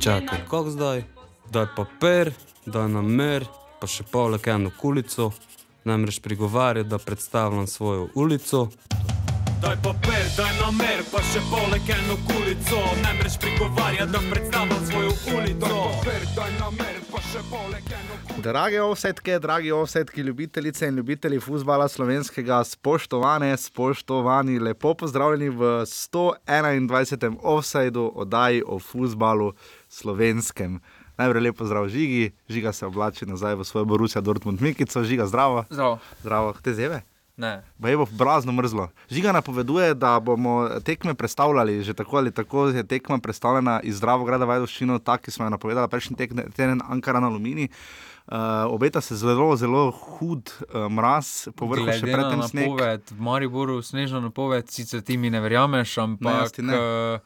Čakaj, kako zdaj? Daj papir, daj namer, pa še poleg eno kulico. Namreč prigovarja, da predstavljam svojo ulico. Daj papir, daj namer, pa še poleg eno kulico. Namreč prigovarja, da predstavljam svojo ulico. Daj papir, daj namer, pa še poleg eno kulico. Drage offsetke, dragi offsetki, ljubitelice in ljubitelji futbola slovenskega, spoštovane, spoštovani, lepo pozdravljeni v 121. offsajdu oddaji o futbalu slovenskem. Najprej lepo zdrav žigi, žiga se oblači nazaj v svojo Borusijo Dortmund Mikico, žiga zdravo, Zdravo. zdravo, te zeve. Ne. Baj bo brazno mrzlo. Žiga napoveduje, da bomo tekme predstavljali, že tako ali tako je tekma predstavljena iz Zdravograda Vajdoščino, tako ki smo jo napovedali prejšnji teden Ankara na Alumini. Uh, obeta se zelo, zelo hud uh, mraz, povrhu še Glede na predtem sneg. napoved, v Mariboru snežna napoved, sicer ti mi ne verjameš, Ne, ampak ti ne. eh,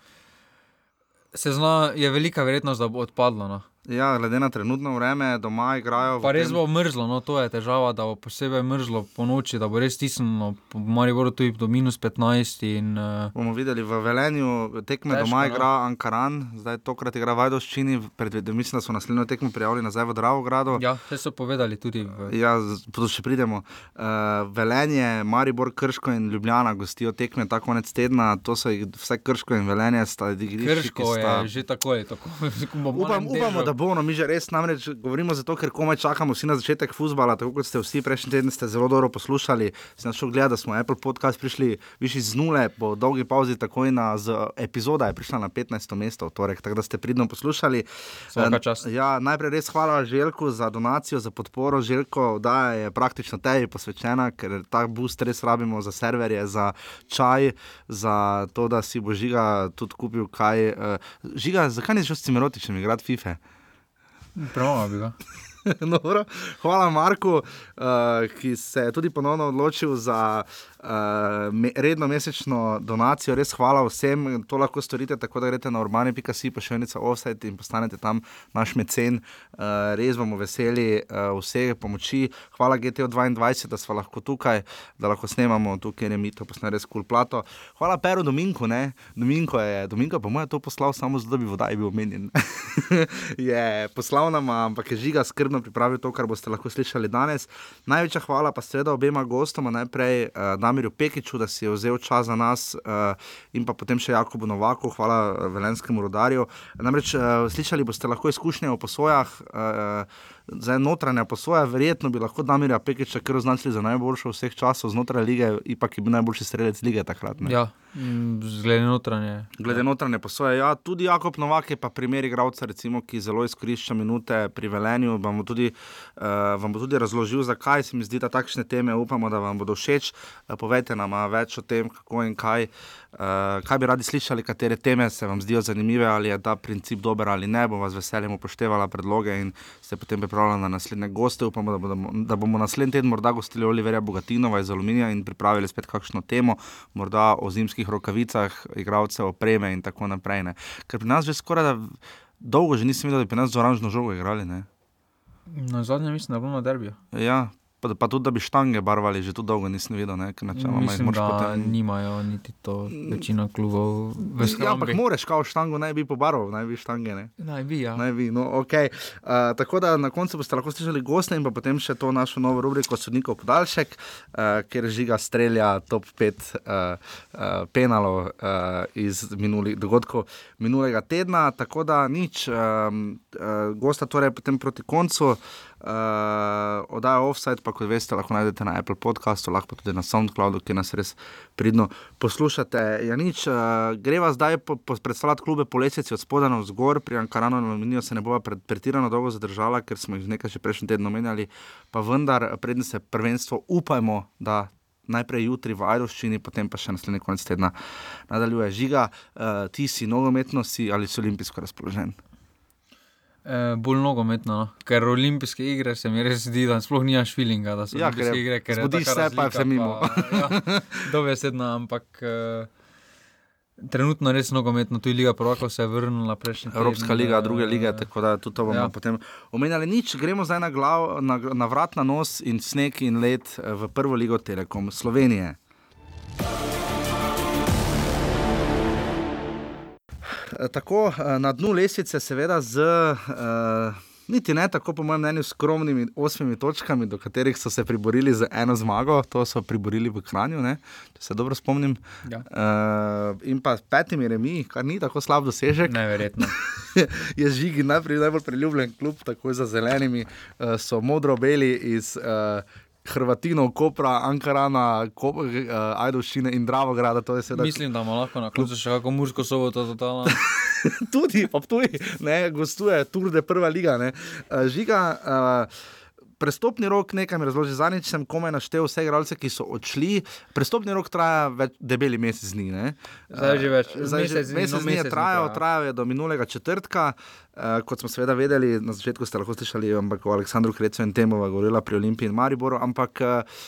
se zna, je velika verjetnost, da bo odpadlo. No. Ja, glede na trenutno vreme, doma igrajo. Pa res bo mrzlo, no, to je težava, da bo posebej mrzlo po noči, da bo res stisnjeno, v Mariboru tudi do minus 15 in uh, Bomo videli v Velenju, tekme Težko, doma no. igra Ankaran, zdaj tokrat igra Vajdoščini, predvidevam, mislim, da so naslednjo tekmo prijavili nazaj v Dravogradu. ja, vse so povedali tudi v Ja, to še pridemo. Uh, Velenje, Maribor, Krško in Ljubljana gostijo tekme ta konec tedna. To so vse Krško in Velenje, sta igrišči. ki Krško, sta... je že tako ali tako. Upam, upamo, da bo, no, mi že res namreč govorimo zato, ker komaj čakamo vsi na začetek futbola, tako kot ste vsi prejšnji teden ste zelo dobro poslušali. Nas šel gledati, da smo Apple podcast prišli višji z nule, po dolgi pauzi takoj na z, epizoda je prišla na 15. mesto v torek, tako da ste pridno poslušali. Ja, najprej res hvala Željku za donacijo, za podporo. Željko, da je praktično tebi posvečena, ker ta boost res rabimo za serverje, za čaj, za to, da si bo žiga tudi kupil kaj. eh, Žiga, zakaj nisi šel s Cimerotičem igrati FIFA? Premalo bi ga. Dobro. Hvala Marku, uh, ki se je tudi ponovno odločil za uh, me, redno mesečno donacijo. Res hvala vsem, to lahko storite tako, da greste na urbane.si, pošiljnica offset in postanete tam naš mecen. Uh, res bomo veseli uh, vse pomoči. Hvala GTO22, da smo lahko tukaj, da lahko snemamo tukaj, je mito, posne res kul cool plato. Hvala Peru Dominku, ne? Dominko je, Dominko pa mu je to poslal samo zato, da bi voda bil omenjen. je poslal nam, ampak je žiga skrbno pripravil to, kar boste lahko slišali danes. Največja hvala pa seveda obema gostoma, najprej uh, Damirju Pekiču, da si je vzel čas za nas uh, in pa potem še Jakobu Novaku, hvala uh, velenskemu rodarju. Namreč uh, slišali boste lahko izkušnje o posojah. Uh, Zdaj, notranja posoja, verjetno bi lahko Damirja Pekiča kar označili za najboljšo vseh časov znotraj lige, ipak je bil najboljši strelec lige takrat. ne. Ja, mm, glede notranje. Glede notranje posoje, ja, tudi Jakob Novak je pa primer igralca, recimo, ki zelo izkorišča minute pri Velenju. Vam bo, tudi, uh, vam bo tudi razložil, zakaj se mi zdi, da takšne teme upamo, da vam bodo všeč. Uh, povejte nam več o tem, kako in kaj. Uh, kaj bi radi slišali, katere teme se vam zdijo zanimive, ali je ta princip dober ali ne. Bom vas z veseljem upoštevala predloge in ste potem pripravljeni na naslednje goste. Upamo, da, bodo, da bomo naslednji teden morda gostili Oliverja Bogatinova iz Aluminija in pripravili spet kakšno temo, morda o zimskih rokavicah, igralcev, opreme in tako naprej. Ne. Ker pri nas že skoraj da dolgo že nisem videl, da bi pri nas z oranžno žogo igrali. Ne. Na zadnje mislim, da bo na derbiju. Ja, pa, pa tudi, da bi štange barvali, že tu dolgo nisem videl. Ne, načeloma jih Mislim, da potem- nimajo niti to večina klubov Ja, ampak moraš kao štango, naj bi pobarval, naj bi štange. Ne. Naj bi, ja. Naj bi, no, okay. uh, tako da na koncu boste lahko slišali goste in potem še to našo novo rubriko Sodnikov podaljšek, uh, kjer žiga strelja top 5 uh, uh, penalov uh, iz minulih dogodkov minulega tedna. Tako da nič, um, uh, gosta torej potem proti koncu. Uh, Oddaja offside, pa kot veste, lahko najdete na Apple podcastu, lahko pa tudi na SoundCloudu, ki nas res pridno poslušate. Ja, nič, uh, greva zdaj po, po predstavljati klube po lesnici od spodaj na vzgor, pri Ankaranu in Aluminiju se ne bova pred, pretirano dolgo zadržala, ker smo jih nekaj še prejšnji teden omenjali, pa vendar, predn se prvenstvo, upajmo, da. Najprej jutri v Ajdoščini, potem pa še naslednji konec tedna nadaljuje žiga. Uh, ti si nogometno, si ali si olimpijsko razpoložen? E, bolj nogometno, no. ker olimpijske igre se mi res zdi, da sploh nimaš feelinga, da so Ja, ker je- olimpijske igre, ker zbudiš se, pa vse mimo. Pa, ja, dobesedno, ampak e, trenutno res nogometno, tudi Liga Prvakov se je vrnila prejšnji teden. Evropska liga, druge e, lige, tako da tudi to bomo ja. potem omenjali. Nič, gremo zdaj na, glav, na, na vrat, na nos in sneg in led eh, v prvo ligo Telekom Slovenije. Tako eh, na dnu lestvice, seveda z. Uh, Niti ne tako, po mojem mnenju, skromnimi osmimi točkami, do katerih so se priborili z eno zmago, to so priborili v Kranju, ne? če se dobro spomnim. Ja. Uh, in pa petimi remi, kar ni tako slab dosežek. Neverjetno. je žigi najprej najbolj priljubljen klub, tako za zelenimi, uh, so modro-beli iz. Uh, Hrvatinov, Kopra, Ankarana, Kop, uh, Ajdošine in Dravograda. Sedaj... Mislim, da ima lahko na koncu še kako mursko soboto totalno. Tudi, pa tudi, ne, gostuje, tudi prva liga. Ne. Uh, žiga. Uh, Prestopni rok, nekaj mi razloži, zadnjič sem komaj naštel vse igralce, ki so odšli. Prestopni rok traja več, debeli mesec dni. Ne? Zdaj že več. Zdaj že Mesec dni, mesec no, dni je mesec trajal, traja. trajal je do minulega četrtka. Uh, kot smo seveda vedeli, na začetku ste lahko slišali ampak, o Aleksandru Krecu in Temova, govorila pri Olimpiji in Mariboru. Ampak uh,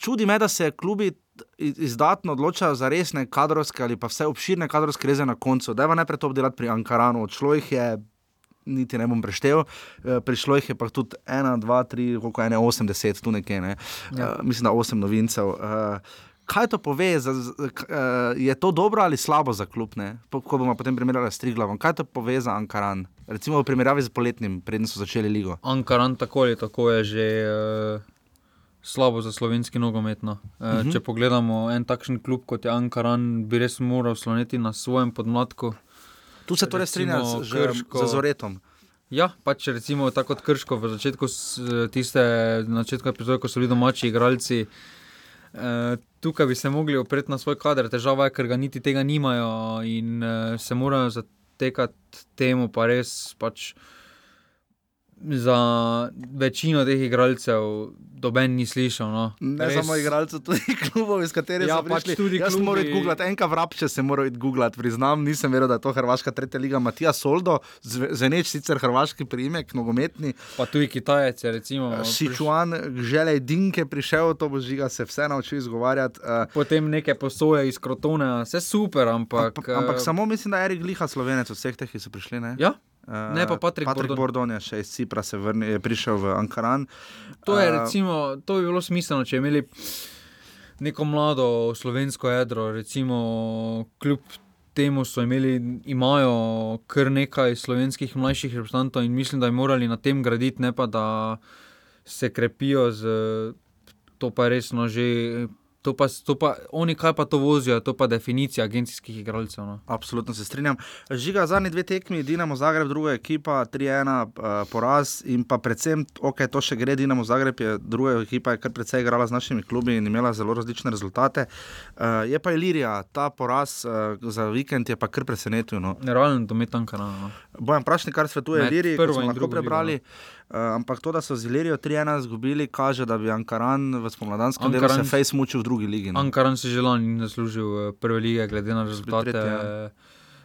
čudi me, da se klubi izdatno odločajo za resne kadrovske ali pa vse obširne kadrovske reze na koncu. Dajva najprej to obdelati pri Ankaranu. Odšlo jih je, niti ne bom preštel, eh, prišlo jih je pa tudi ena, dva, tri, koliko ene, 80, tu nekje, ne. Ja. Uh, mislim, da osem novincev. Uh, Kaj to pove, za, za, eh, je to dobro ali slabo za klub, ne? Ko bomo potem primerjali s Triglavom? Kaj to pove za Ankaran, recimo v primerjavi z poletnim, preden so začeli ligo? Ankaran tako ali tako je že uh, slabo za slovenski nogomet. No. Uh, uh Mhm. -huh. Če pogledamo en takšen klub kot je Ankaran, bi res moral sloniti na svojem podmladku. Tu se torej Recimo strinjaš z, Krško. z Zoretom. Ja, pač recimo tako kot Krško v začetku tiste na začetku epizode, ko so bili domači igralci. Uh, tukaj bi se mogli opreti na svoj kader, težava je, ker ga niti tega nimajo in uh, se morajo zatekati temu, pa res pač za večino teh igralcev doben ni slišal. No. Ne Res- samo igralcev, tudi klubov, iz katerih Ja, pač prišli. tudi Jaz klubi- moral googlati, enka vrapče se moral googlati, priznam, nisem verjel, da je to Hrvaška tretja liga. Matija Soldo, zve- zveneč sicer hrvaški priimek, nogometni, Pa tudi Kitajec je recimo. Sičuan, želej Dinke prišel, to bo žiga se vse naučil izgovarjati. Uh, Potem neke posoje iz Krotone, vse super, ampak. ampak, ampak eh, samo mislim, da je Erik Liha slovenec od vseh teh, ki so prišli. Ne? Ja, Uh, Ne, pa Patrik Patrik Bordon. Bordon je še iz Cipra se vrnil, je prišel v Ankaran. To, je, Eh, recimo, to bi bilo smiselno, če imeli neko mlado slovensko jedro, recimo kljub temu so imeli, imajo kar nekaj slovenskih mlajših reprezentantov in mislim, da bi morali na tem graditi, ne pa da se krepijo z to pa je resno že. To pa, to pa, oni kaj pa to vozijo, to pa definicija agencijskih igralcev. No. Absolutno se strinjam. Žiga zadnji dve tekmi, Dinamo Zagreb, druga ekipa, 3-1 uh, poraz in pa predvsem, ok, to še gre, Dinamo Zagreb je druga ekipa, je kar precej igrala z našimi klubi in imela zelo različne rezultate. Uh, je pa Ilirija, ta poraz uh, za vikend je pa kar presenetil. No. Realno domet Ankara. No. Bojan Prašnik, kar svetuje Iliriji, prvo kot smo lahko drugo ligo, prebrali. Uh, ampak to, da so z Ilirijo 3-1 izgubili, kaže, da bi Ankaran v spomladanskem delu se fejs mučil v drugi ligi. No. Ankaran si že lani ni zaslužil eh, prve lige, glede na rezultate. tretji, ja.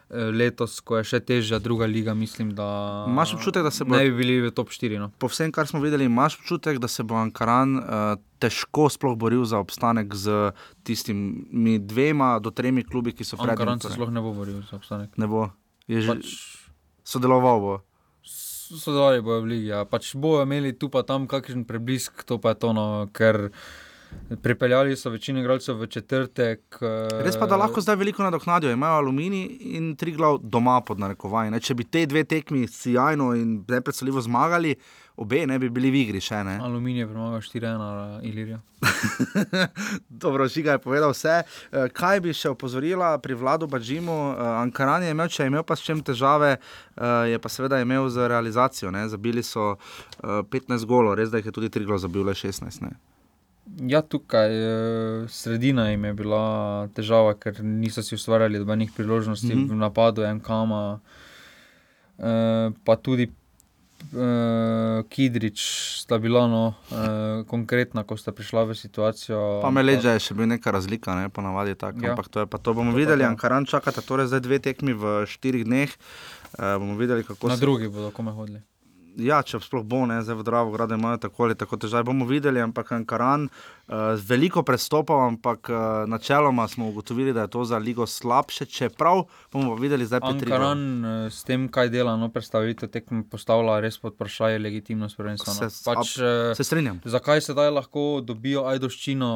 eh, Letos, ko je še težja druga liga, mislim, da Imaš občutek, da se bo- ne bi bili v top 4. No. po vsem, kar smo videli, imaš občutek, da se bo Ankaran uh, težko sploh boril za obstanek z tistimi dvema do tremi klubi, ki so pred njim. Ankaran se torej. sploh ne bo boril za obstanek. Ne bo, je že Pač, sodeloval. Bo. Sodelovali bojo v ligi, ja. pač bojo imeli tu pa tam kakšen preblisk, to pa je to, no, ker pripeljali so večino igralcev v četrtek. eh, Res pa, da lahko zdaj veliko nadoknadijo. Imajo aluminij in tri glav doma pod narekovanji. ne. Če bi te dve tekmi sjajno in nepredstavljivo zmagali, obe ne bi bili v igri še ne. Aluminij je premagal 4-1 Ilirija. Dobro, Žiga je povedal vse. Eh, Kaj bi še opozorila pri vladu Bajimu? Ankaran je imel, če je imel pa s čem težave, eh, je pa seveda imel z realizacijo. Ne? Zabili so eh, 15 golov, res da jih je tudi tri glav zabil, le 16. Ne? Ja, tukaj eh, sredina jim je bila težava, ker niso si ustvarjali dobenih priložnosti mm. -hmm. v napadu, en kama. Uh, pa tudi uh, Kidrič sta bila no, uh, konkretna, ko sta prišla v situacijo. Pa me leže, je še bil neka razlika, ne? ponavadi tako. Ja. Ampak to, je, to bomo To videli. to. Ankaran čakata torej zdaj dve tekmi v štirih dneh. Uh, bomo videli, kako Na se drugi bodo kome hodili. ja, če sploh bo, ne, zdaj v Dravo, grade imajo tako ali tako težave, bomo videli, ampak Ankaran, uh, veliko prestopov, ampak uh, načeloma smo ugotovili, da je to za ligo slabše, čeprav bomo videli zdaj pri. Ankaran eh, s tem, kaj dela, no, predstavitev tekme postavlja res pod vprašanje legitimnost prvenstva. No. Se- Pač, ab- eh, Se strinjam. Zakaj sedaj lahko dobijo ajdoščino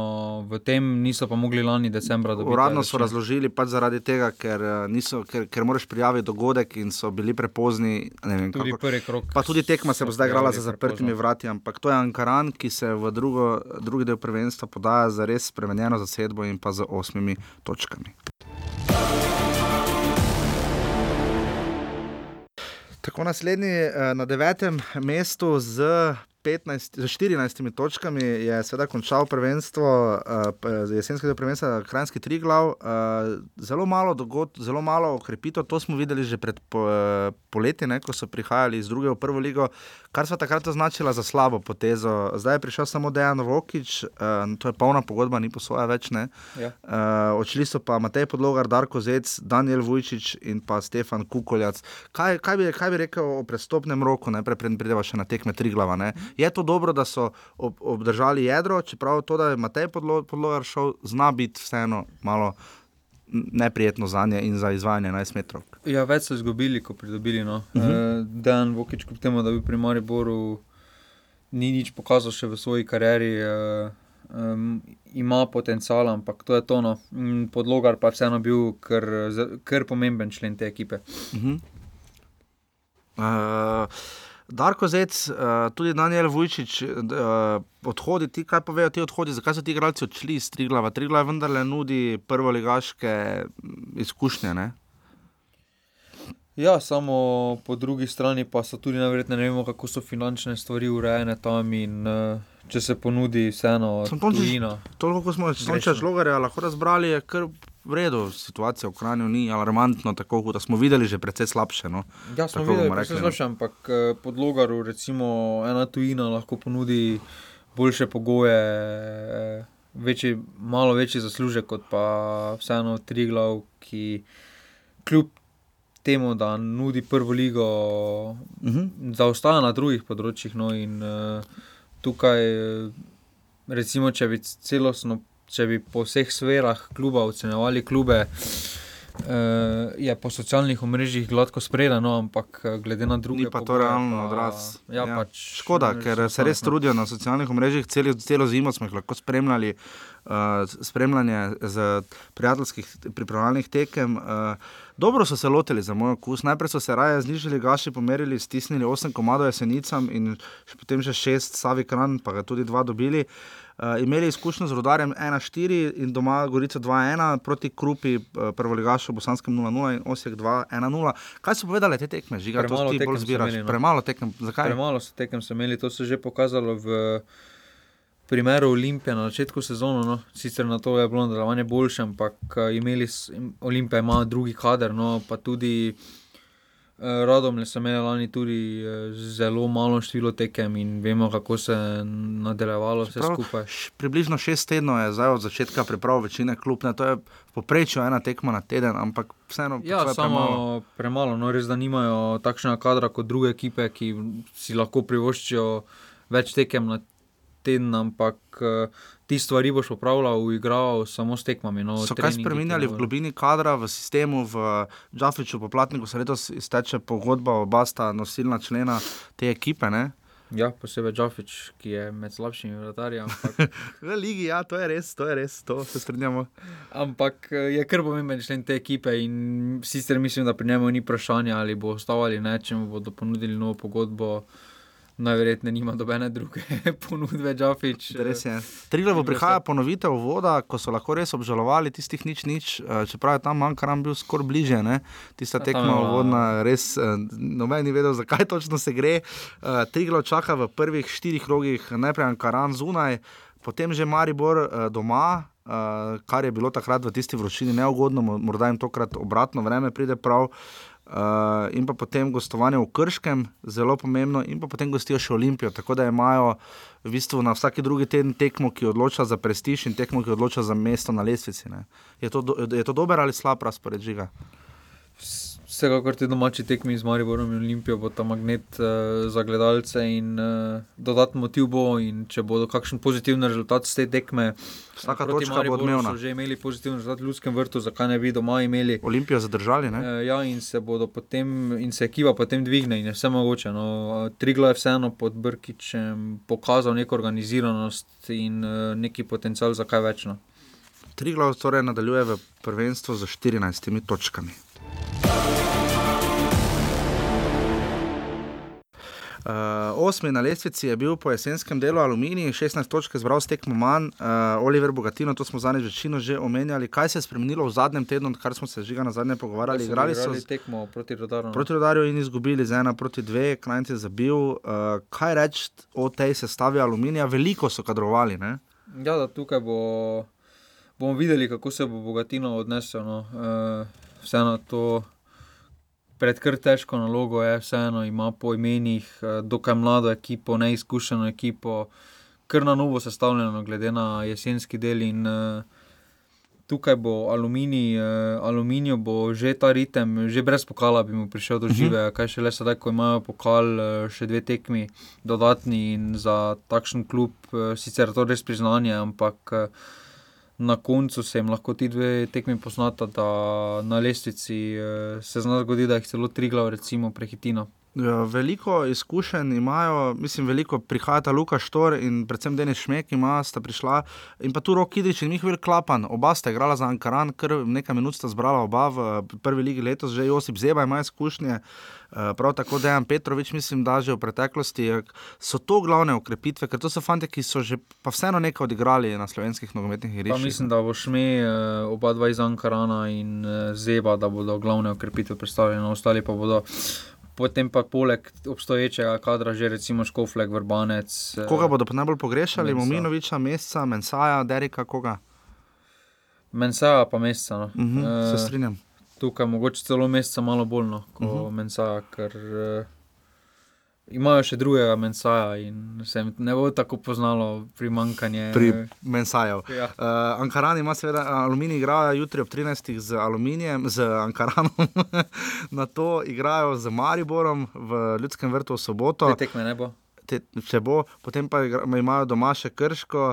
v tem, niso pa mogli lani decembra dobiti? Uradno so razložili pač zaradi tega, ker, eh, niso, ker, ker moraš prijaviti dogodek in so bili prepozni. Vem, Tudi kako, prvi krok. pa tudi tekma se bo zdaj igrala za zaprtimi prepozno. vrati, ampak to je Ankaran, ki se v drugo, drugi del prvenstva podaja za res spremenjeno zasedbo in pa z osmimi točkami. Tako naslednji eh, na devetem mestu z, 15, z 14 točkami je seveda končal prvenstvo, p- jesenskega prvenstva Krajinski Triglav. Eh, Zelo malo dogod, zelo malo okrepitev, to smo videli že pred po, eh, poleti, ne, ko so prihajali iz druge v prvo ligo, kar so takrat označila za slabo potezo. Zdaj je prišel samo Dejan Vokič, eh, to je polna pogodba, ni posoja več. Ne. Ja. Uh, odšli so pa Matej Podlogar, Darko Zec, Daniel Vujčič in pa Stefan Kukoljac. Kaj, kaj, bi, kaj bi rekel o prestopnem roku, najprej preden prideva še na tekme Triglava? Ne? Je to dobro, da so ob, obdržali jedro, čeprav to, da je Matej Podlo- Podlogar šel, zna biti vseeno malo neprijetno za nje in za izvajanje 11 metrov. Ja, več so izgubili, ko pridobili. No. Uh Mhm. -huh. uh, Dan Vokič, kljub temu, da bi pri Mariboru ni nič pokazal še v svoji karieri, uh, um, ima potencial, ampak to je to. No. Mm, Podlogar pa je vseeno bil kar, kar pomemben člen te ekipe. Uh -huh. uh, Darko Zec, uh, tudi Daniel Vujčič, uh, odhodi ti, kaj povejo ti odhodi, zakaj so ti igralci odšli iz Triglava? Triglav vendarle nudi prvoligaške mm, izkušnje. Ne? Ja, samo po drugi strani pa so tudi neverjetne, ne vemo, kako so finančne stvari urejene tam in uh, če se ponudi vseeno Samo to ni- tujina. Toliko, ko smo sonča žlogarja lahko razbrali, je kar v redu. Situacija v Kranju ni alarmantna, tako kot smo videli, že precej slabše. No. Ja, smo Tako videli, da se no. znaša, ampak eh, pod Logaru, recimo, ena tujina lahko ponudi boljše pogoje, eh, večji, malo večji zaslužek, kot pa vseeno Triglav, ki kljub temu, da nudi prvo ligo, Uh -huh. zaostaja na drugih področjih. No, in uh, tukaj, recimo, če bi celostno, če bi po vseh sferah kluba ocenjevali klube. Uh, je po socialnih omrežjih gladko spredeno, ampak eh, glede na druge. Ni pa to pogoje realno odraz. Ja, Ja. Pač, Škoda, ker se res trudijo na socialnih omrežjih, celo, celo zimo smo jih lahko spremljali, uh, spremljanje z prijateljskih pripravljalnih tekem. Uh, dobro so se lotili za moj okus. Najprej so se raje znižali gaši, pomerili, stisnili 8 komadov jesenicam in potem še 6 Savi Kran, pa ga tudi dva dobili. Uh, imeli izkušnjo z rodarjem 1-4 in doma Gorica 2-1 proti Krupi, uh, prvoligašu Bosanskem 0-0 in Osijek 2-1-0. Kaj so povedali te tekme, žiga, to Premalo ti tekem bolj zbiraš? imeli, no. Premalo tekem, zakaj? Premalo tekem so imeli, to se je že pokazalo v primeru Olimpije na začetku sezone. No. Sicer na to je bilo nadaljevanje boljše, ampak eh, imeli s- im- Olimpija ima drugi kader, no, pa tudi. eh, Radom so imeli lani tudi eh, zelo malo število tekem in vemo, kako se je nadaljevalo vse Čeprav skupaj. š- Približno šest tednov je zdaj od začetka priprav večine klubne, to je v povprečju ena tekma na teden, ampak vseeno Ja, samo premalo. premalo. premalo. No, res, da nimajo takšnega kadra kot druge ekipe, ki si lahko privoščijo več tekem na teden, ampak eh, ti stvari boš popravljal, uigral samo s tekmami. No, So kaj spremenjali v globini kadra, v sistemu, v Džafiču, po Platniku se letos izteče pogodba, oba sta nosilna člena te ekipe. Ne? Ja, posebej Džafič, ki je med slabšimi vratarji. Ampak, V ligi, ja, to je res, to je res, to se strinjamo. ampak eh, je kar pomemben člen te ekipe in sicer mislim, da pri njemu ni vprašanja, ali bo ostal ali ne, če mu bodo ponudili novo pogodbo. Najverjetneje nima dobene druge ponudbe, Džafič. Res je. Triglav in prihaja ponovitev voda, ko so lahko res obžalovali tistih nič, nič, eh, čeprav je tam manjkar bil skoraj bliže. Ne? Tista Ja, tekma je- vodna, res eh, noben ni vedel, zakaj točno se gre. Eh, Triglav čaka v prvih štirih rogih, najprej Ankaran zunaj, potem že Maribor eh, doma. Uh, kar je bilo takrat v tisti vročini neugodno, mo- morda jim tokrat obratno vreme pride prav. Uh, in pa potem gostovanje v Krškem, zelo pomembno, in pa potem gostijo še Olimpijo. Tako da imajo v bistvu na vsaki drugi teden tekmo, ki odloča za prestiž in tekmo, ki odloča za mesto na lestvici. ne. Je to, do, je to dober ali slab razpored žiga? Vsekakor ti domači tekmi z Mariborom in Olimpijo bo ta magnet uh, za gledalce in uh, dodatni motiv bo. In če bodo kakšen pozitiven rezultat z te tekme, Vsaka točka bo odmevna. So že imeli pozitiven rezultat v Ljudskem vrtu, zakaj ne bi doma imeli. Olimpijo zadržali, ne? Uh, ja, in se bodo potem, in se ekipa potem dvigne, in je vse mogoče. No. Triglo je vseeno pod Brkičem pokazal neko organiziranost in uh, neki potencial za kaj več. No. Triglav torej nadaljuje v prvenstvu z 14 točkami. Uh, osmi na lestvici je bil po jesenskem delu Aluminij, 16 točk zbral s tekmo manj, uh, Oliver Bogatino, to smo zadnjič večino že omenjali. Kaj se je spremenilo v zadnjem tednu, kar smo se že na zadnje pogovarjali? Igrali so tekmo proti Rodaru. no. proti Rodarju in izgubili z ena proti dve, Klajnc je zabil. Uh, kaj reči o tej sestavi Aluminija? Veliko so kadrovali, ne? Ja, da tukaj bo, bomo videli, kako se bo Bogatino odnesel. No. Uh, vseeno to pred kar težko nalogo je, vseeno ima po imenih uh, dokaj mlado ekipo, neizkušeno ekipo, kar na novo sestavljeno, glede na jesenski del. In, uh, Tukaj bo aluminij, uh, aluminijo bo že ta ritem, že brez pokala bi mu prišel do žive, uh -huh. kaj šele sedaj, ko imajo pokal, še dve tekmi dodatni in za takšen klub, sicer to res priznanje, ampak uh, na koncu se jim lahko ti dve tekmi poznata, da na lestvici uh, se zna zgoditi, da jih celo tri glav recimo prehitino. Ja, Veliko izkušenj imajo, mislim, veliko prihajata Luka Štor in predvsem Denis Šmek, ima sta prišla in pa tu Rok Idrič in Mihvel Klapan. Oba sta igrala za Ankaran, kar nekaj minut sta zbrala oba v prvi ligi letos, že Josip Zeba ima izkušnje, eh, prav tako Dejan Petrovič, mislim, da že v preteklosti. eh, So to glavne ukrepitve, ker to so fanti, ki so že pa vseeno nekaj odigrali na slovenskih nogometnih Pa igriščih. mislim, da bo šme uh, oba dva iz Ankarana in Zeba, da bodo glavne ukrepitve predstavljene, ostali pa bodo. Potem pa poleg obstoječega kadra, že recimo Škofleg, Vrbanec. eh, Koga bodo najbolj pogrešali? Mensa. Mominoviča, Mesca, Mensaja, Derika, koga? Mensaja pa meseca. No. Uh -huh, se Eh, strinjam. tukaj mogoče celo meseca malo bolj no, kot uh Mhm. -huh. Mensaja, ker uh, imajo še drugega Mensaja in se jim ne bo tako poznalo primankanje. Pri Mensajev. ja. Uh, Ankaran ima seveda aluminij, igrajo jutri ob 13. z aluminijem, z Ankaranom, na to igrajo z Mariborom v Ljudskem vrtu v soboto. Te tekme ne bo. Te, če bo, potem pa imajo doma še Krško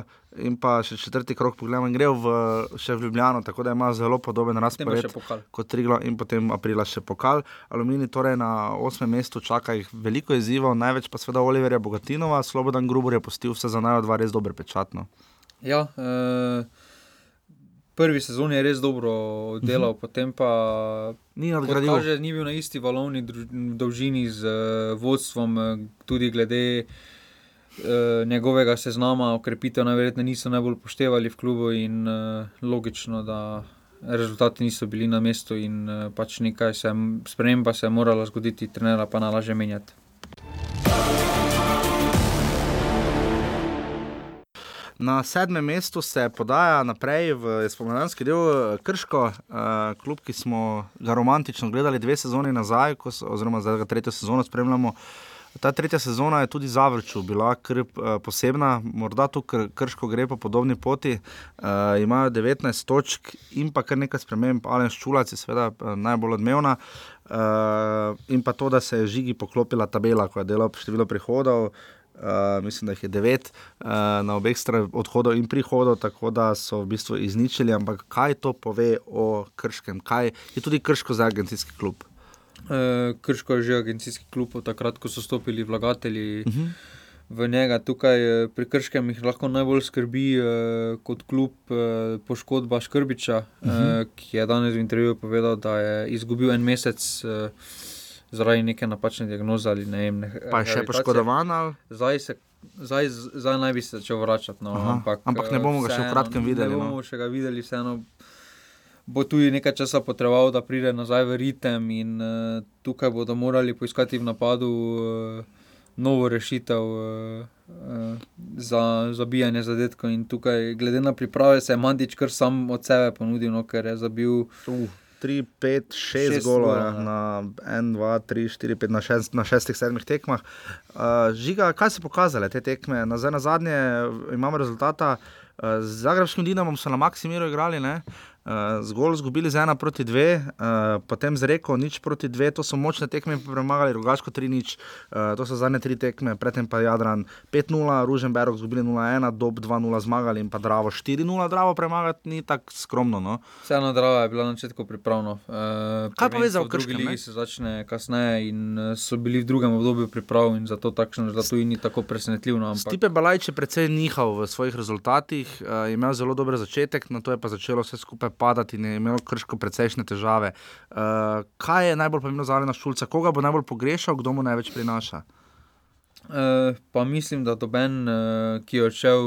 in pa še četrti krok, pogledamo, in grejo v, še v Ljubljano, tako da ima zelo podoben razpored kot Triglo in potem aprila še pokal. Aluminij torej na osmem mestu čaka jih veliko izzivov, največ pa seveda Oliverja Bogatinova, Slobodan Grubor je postil vse za najo dva res dober pečatno. Ja, uh, prvi sezon je res dobro delal, uh -huh. potem pa Ni nadgradil. kaže, ni bil na isti valovni dolžini z uh, vodstvom, uh, tudi glede uh, njegovega seznama, okrepitev najverjetneje niso najbolj upoštevali v klubu in uh, logično, da rezultati niso bili na mestu in uh, pač nekaj se, sprememba se je morala zgoditi, trenera pa nalaže menjati. Na sedmem mestu se podaja naprej v spomladanski del eh, Krško, uh, klub, ki smo ga romantično gledali dve sezoni nazaj, ko so, oziroma zdaj ga tretjo sezono spremljamo. Ta tretja sezona je tudi za vrču bila kar uh, posebna, morda tu kr Krško gre po podobni poti. Uh, imajo 19 točk in pa kar nekaj sprememb, Alen Ščulac je seveda najbolj odmevna. Uh, in pa to, da se je žigi poklopila tabela, ko je delal število prihodov. Uh, mislim, da jih je devet uh, na obeh straneh odhodov in prihodov, tako da so v bistvu izničili. Ampak kaj to pove o Krškem? Kaj je tudi Krško za agencijski klub? Uh, Krško je že agencijski klub, od takrat, ko so stopili vlagatelji. Uh -huh. v njega. Tukaj pri Krškem jih lahko najbolj skrbi eh, kot klub eh, poškodba Škrbiča, uh Mhm. -huh. eh, ki je danes v intervjuju povedal, da je izgubil en mesec. Eh, Zaradi neke napačne diagnoze ali ne vem. Ne, Pa je še rehabilitacije. poškodovan. ali? Zdaj, se, zdaj, zdaj naj bi se začel vračati. No, Aha, ampak, ampak ne bomo ga še v kratkem videli, Ne no. bomo še ga videli, vseeno bo tudi nekaj časa potreboval, da pride nazaj v ritem. In, uh, tukaj bodo morali poiskati v napadu uh, novo rešitev uh, za zabijanje zadetkov. In tukaj, glede na priprave, se je Mandič kar sam od sebe ponudil, no, ker je zabil. Uh, 3, 5, 6 Šest golov ja, na 1, 2, 3, 4, 5, na, šest, na šestih, sedmih tekmah. Uh, žiga, kaj so pokazale te tekme? Na, zdaj, na zadnje imamo rezultata. Z Zagrebskim Dinamom so na Maksimiru igrali, ne? Uh, zgolj izgubili z ena proti dve, uh, potem z reko nič proti dve, to so močne tekme, premagali Rogaško 3 nič, uh, to so zadnje tri tekme, predtem pa Jadran 5-0, Ruženberg izgubili 0-1, Dob 2-0 zmagali in pa Dravo 4-0, Dravo premagati ni tako skromno. No? Vseeno Drava je bila na začetku pripravljena. Uh, Kaj pa ve za drugi ligi se začne kasneje in so bili v drugem obdobju priprav in zato takšno, zato in ni tako presenetljivo. Ampak Stipe Balajč je precej nihal v svojih rezultatih, uh, imel zelo dober začetek, na to je pa začelo vse skupaj padati in je imel krško precejšnje težave. Uh, kaj je najbolj pomembno za Alena Šulca, koga bo najbolj pogrešal, kdo mu največ prinaša? uh, pa mislim, da doben, uh, ki je odšel.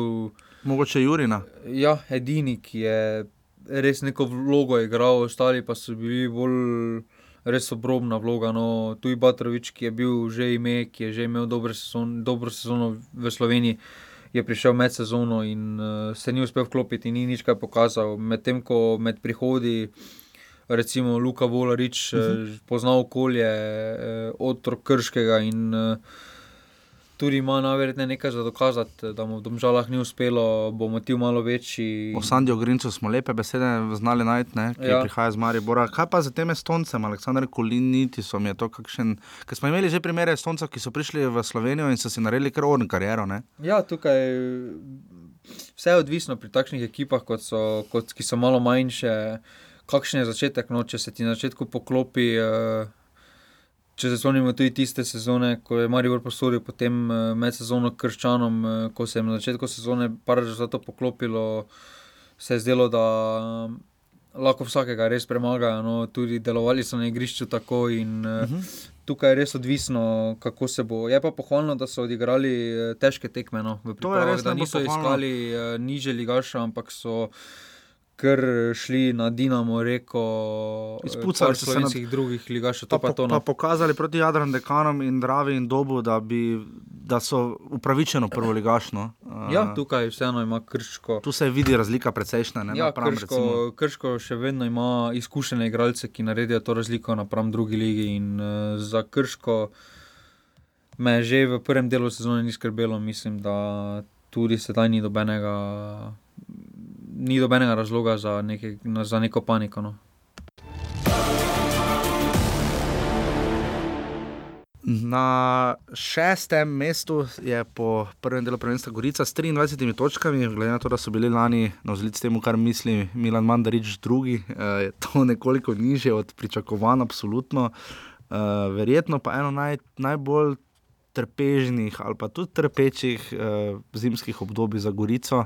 Mogoče Jurina. Ja, edini, ki je res neko vlogo igral, ostali pa so bili bolj res obrobna vloga. No, tu je Batrovič, ki je bil že ime, ki je že imel dobro sezono, dobro sezono v Sloveniji. Je prišel med sezono in uh, se ni uspel vklopiti, ni nič kaj pokazal. Medtem ko med prihodi, recimo Luka Volarič, uh -huh. pozna okolje, uh, otrok Krškega in uh, tudi ima najverjetneje nekaj za dokazati, da mu v domžalah ni uspelo, bo motiv malo večji. O Sandiju Grincu smo lepe besede znali najti, ne, ki ja. Ja. prihaja z Maribora. Kaj pa za tem Estoncem, Aleksandr Kolinitisom? Je to kakšen. Ker smo imeli že primere Estoncev, ki so prišli v Slovenijo in so si naredili kar orn kariero. Ne? Ja, tukaj vse je odvisno pri takšnih ekipah, kot so, kot, ki so malo manjše. Kakšen je začetek, no, če se ti na začetku poklopi. Uh, Če se spomnimo tudi tiste sezone, ko je Marijo posodil potem eh, med sezono Krščanom, eh, ko se je na začetku sezone par rezultatov poklopilo, se je zdelo, da eh, lahko vsakega res premagajo. No, tudi delovali so na igrišču tako in uh -huh. tukaj je res odvisno, kako se bo. Je pa pohvalno, da so odigrali težke tekme. No, v pripravah, da niso pohvalno. iskali uh, niže ligaša, ampak so. Ker šli na Dinamo, reko, Izpucali so se na- drugih ligašov, Pa, pa to. pa No. pokazali proti Jadran, Dekanom in Dravi in Dobu, da, bi, da so upravičeno prvo ligašno. Uh, Ja, tukaj vseeno ima krško. tu se vidi razlika precejšnja. Ne, Ja, napram, krško, recimo. krško še vedno ima izkušene igralce, ki naredijo to razliko napram drugi ligi. In, uh, za krško me že v prvem delu sezone ni skrbelo, mislim, da tudi sedaj ni dobenega, ni dobenega razloga za, neke, za neko paniko. No. Na šestem mestu je po prvem delu prvenstva Gorica s 23 točkami, glede na to, da so bili lani na vzlic temu, kar misli Milan Mandarič, drugi, eh, je to nekoliko niže od pričakovanj, absolutno. Eh, Verjetno pa eno naj, najbolj trpežnih ali pa tudi trpečih eh, zimskih obdobij za Gorico.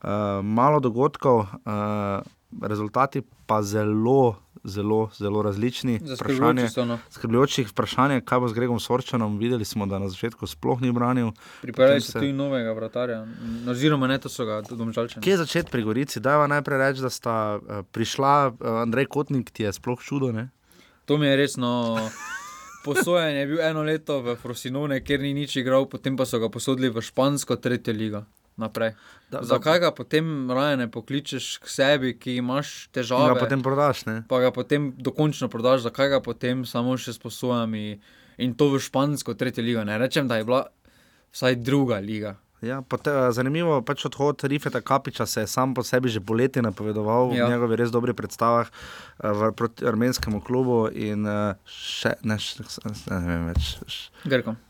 Eh, Malo dogodkov, eh, rezultati pa zelo, zelo, zelo različni. Vprašanje- Zaskrbljujoči so. No. skrbljujočih vprašanj, kaj bo z Gregom Sorčanom. Videli smo, da na začetku sploh ni branil. Pripravili so se- tudi novega vratarja, oziroma ne, to so ga domžalčani. Kje začeti pri Gorici? Dajva najprej reči, da sta uh, prišla, uh, Andrej Kotnik, ti je sploh čudo. Ne? To mi je resno. Posojen je bil eno leto v Frosinone, kjer ni nič igral, potem pa so ga posodili v špansko tretjo ligo. Naprej. Da, Zakaj ga potem raje ne pokličeš k sebi, ki imaš Da težave, ga potem prodaš? Ne? pa ga potem dokončno prodaš, zakaj ga potem samo še s posojami in to v špansko tretjo ligo. Ne rečem, da je bila vsaj druga liga. Ja, pote, zanimivo pač odhod Rifeta Kapiča se je sam po sebi že poleti napovedoval ja. Ja. v njegovih res dobrih predstavah uh, v, proti armenskemu klubu. In, uh, še, ne, še, ne vem več. Grkom.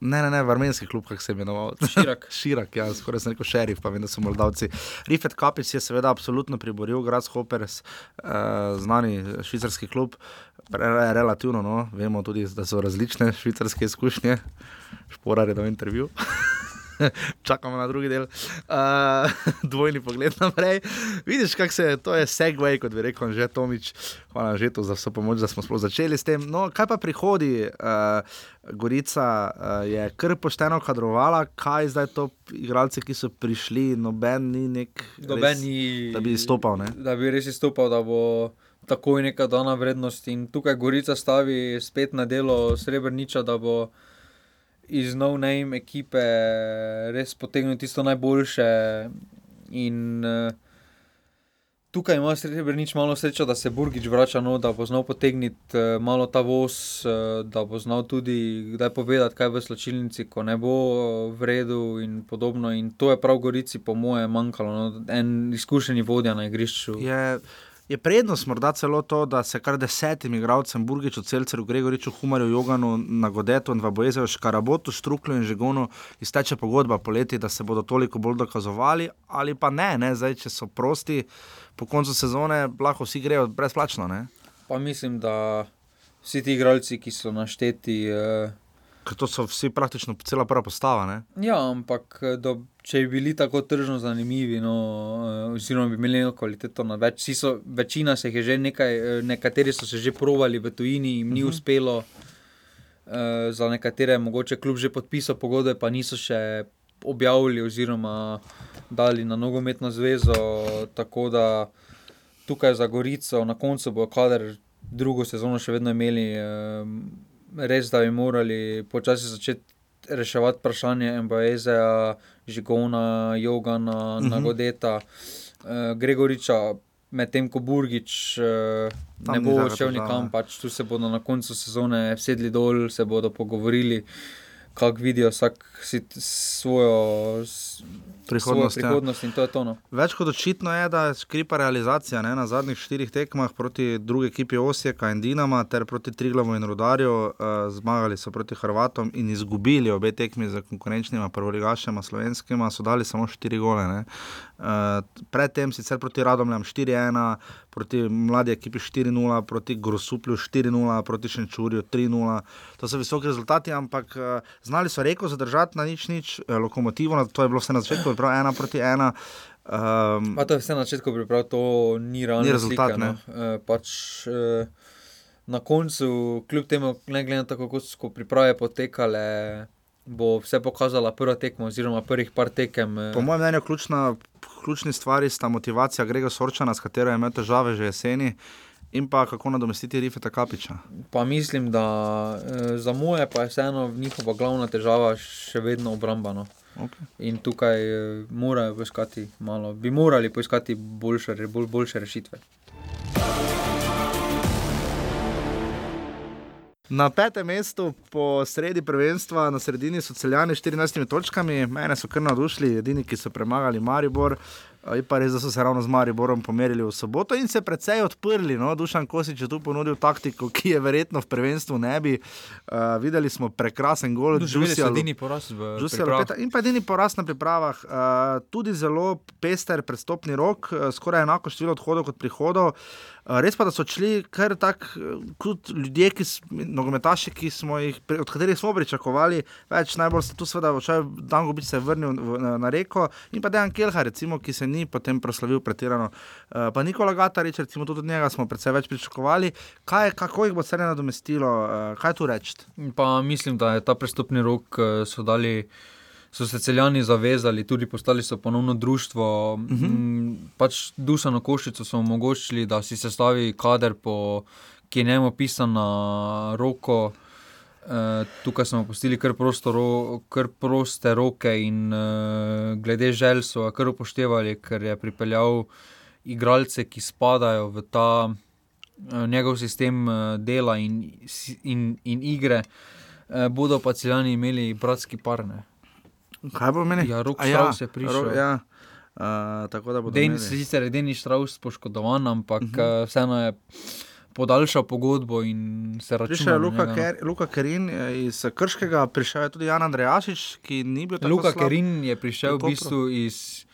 Ne, ne, ne, v armenski klub, kako se je imenoval. Širak. Širak, ja, skoraj sem rekel šerif, pa vem, da so Moldavci. Rifet Kapic je seveda absolutno priboril, Grasshoppers, uh, znani švicarski klub, re, relativno, no, vemo tudi, da so različne švicarske izkušnje. Šporar je dal intervju. Čakamo na drugi del, uh, dvojni pogled naprej. Vidiš, kako se to je segway, kot bi rekel, že Tomič. Hvala že to za vso pomoč, da smo sploh začeli s tem. No, kaj pa prihodi? Uh, Gorica uh, je kar pošteno kadrovala, kaj zdaj to igralci, ki so prišli, noben ni nek. Doben res, ni, da bi izstopal, ne? Da bi res izstopal, da bo takoj neka dana vrednost. In tukaj Gorica stavi spet na delo Srebrniča, da bo iz no-name ekipe res potegnil tisto najboljše. In uh, tukaj ima Srebrenic malo srečo, da se Burgič vrača, no, da bo znal potegniti uh, malo ta voz, uh, da bo znal tudi kdaj povedati, kaj v slačilnici, ko ne bo uh, v redu in podobno. In to je prav Gorici, po mojem, manjkalo. No, en izkušeni vodja na igrišču. Je, je prednost morda celo to, da se kar desetim igralcem, Burgiču, Celceru, Gregoriču, Humarju, Joganu, Nagodetu in Vabojezu, Škarabotu, Struklu in Žegonu izteče pogodba poleti, da se bodo toliko bolj dokazovali, ali pa ne, ne? Zdaj, če so prosti po koncu sezone, lahko vsi grejo brezplačno. Ne? Pa mislim, da vsi ti igralci, ki so našteti. Uh, Ker to so vsi praktično cela prva postava. Ne? Ja, ampak eh, do, če bi bili tako tržno zanimivi, no, uh, oziroma bi imeli neko kvaliteto na več, so, večina se jih je že nekaj, nekateri so se že provali v tujini, jim ni uh -huh. uspelo. Uh, za nekatere je mogoče kljub že podpisal pogodbe, pa niso še objavili oziroma dali na nogometno zvezo. Tako da tukaj za Gorico, na koncu bo kader drugo sezono še vedno imeli. Uh, res, da bi morali počasi začeti reševati vprašanje MBA-ja, Žigona, Jogana, uh -huh. Nagodeta, uh, Gregoriča, medtem ko Burgič uh, ne bo šel nikam, pač tu se bodo na koncu sezone sedli dol, se bodo pogovorili. Kako vidijo vsak svojo prihodnost. Svojo prihodnost ja. to to, no. Več kot očitno je, da je skripa realizacija ne, na zadnjih štirih tekmah proti drugi ekipi Osijeka in Dinama ter proti Triglavu in Rudarju. Uh, zmagali so proti Hrvatom in izgubili obe tekmi za konkurenčnima prvoligašema slovenskima, so dali samo štiri gole. Uh, predtem sicer proti Radomljam 4-1, proti mladi ekipi 4-0, proti Grosuplju 4-0, proti Šenčurju 3-0. To so visoki rezultati, ampak uh, znali so reko zadržati na nič, nič, uh, lokomotivo, to je bilo vse na začetku prav ena proti ena. Um, to je vse na začetku, priprav, to ni realno. Ni rezultat. Slika, no. e, pač, e, na koncu, kljub temu, ne glede na to, kako so priprave potekale, bo vse pokazala prva tekma, oziroma prvih par tekem. E. Po mojem mnenju, ključna, ključni stvari sta motivacija Grega Sorčana, s katero je imel težave že jeseni. In pa kako nadomestiti Rifeta Kapiča. Pa mislim, da e, za moje pa je vseeno njihova glavna težava še vedno obrambana. Okay. In tukaj eh, morajo poiskati malo, bi morali poiskati boljše, bolj, boljše rešitve. Na petem mestu, po sredi prvenstva, na sredini so celjani s 14 točkami, mene so kar navdušili, edini, ki so premagali Maribor. Je pa res, da so se ravno z Mariborom pomerili v soboto in se precej odprli. No? Dušan Kosič je tu ponudil taktiko, ki je verjetno v prvenstvu ne bi. Uh, videli smo prekrasen gol, že edini poraz v Džusijalu. In pa edini poraz na pripravah. Uh, tudi zelo pester predstopni rok, uh, skoraj enako število odhodov kot prihodov. Res pa, da so šli kar tako kot ljudje, ki nogometaši, ki smo jih, od katerih smo pričakovali, več najbolj se tu, seveda, dan gobič se je vrnil na, na reko in pa Dejan Kelha, recimo, ki se ni potem proslavil pretirano. Uh, pa Nikola Gatarič, recimo tudi od njega smo predvsej več pričakovali. Kaj, kako jih bo vse nadomestilo, uh, kaj tu reči? Pa mislim, da je ta prestopni rok uh, so dali. So se celjani zavezali, tudi postali so ponovno društvo. Uh mhm. -huh. pač Dusano Košico so omogočili, da si sestavi kader, po, ki je njemu pisan na roko. Uh, tukaj smo pustili kar, ro, kar proste roke, in uh, glede želj so kar upoštevali, ker je pripeljal igralce, ki spadajo v ta uh, njegov sistem uh, dela in, in, in igre. Uh, bodo pa celjani imeli bratski parne. Kaj bo meni? Ja, rok ja, se prišel. Ro, ja. Uh, tako da bo to. Sicer je Denis Strauss poškodovan, ampak uh -huh. uh, vseeno je podaljšal pogodbo in se računa. Prišel je Luka, Ker, Luka Kerin iz Krškega, prišel je tudi Jan Andrejašič, ki ni bil tako. Luka slab. Kerin je prišel v bistvu iz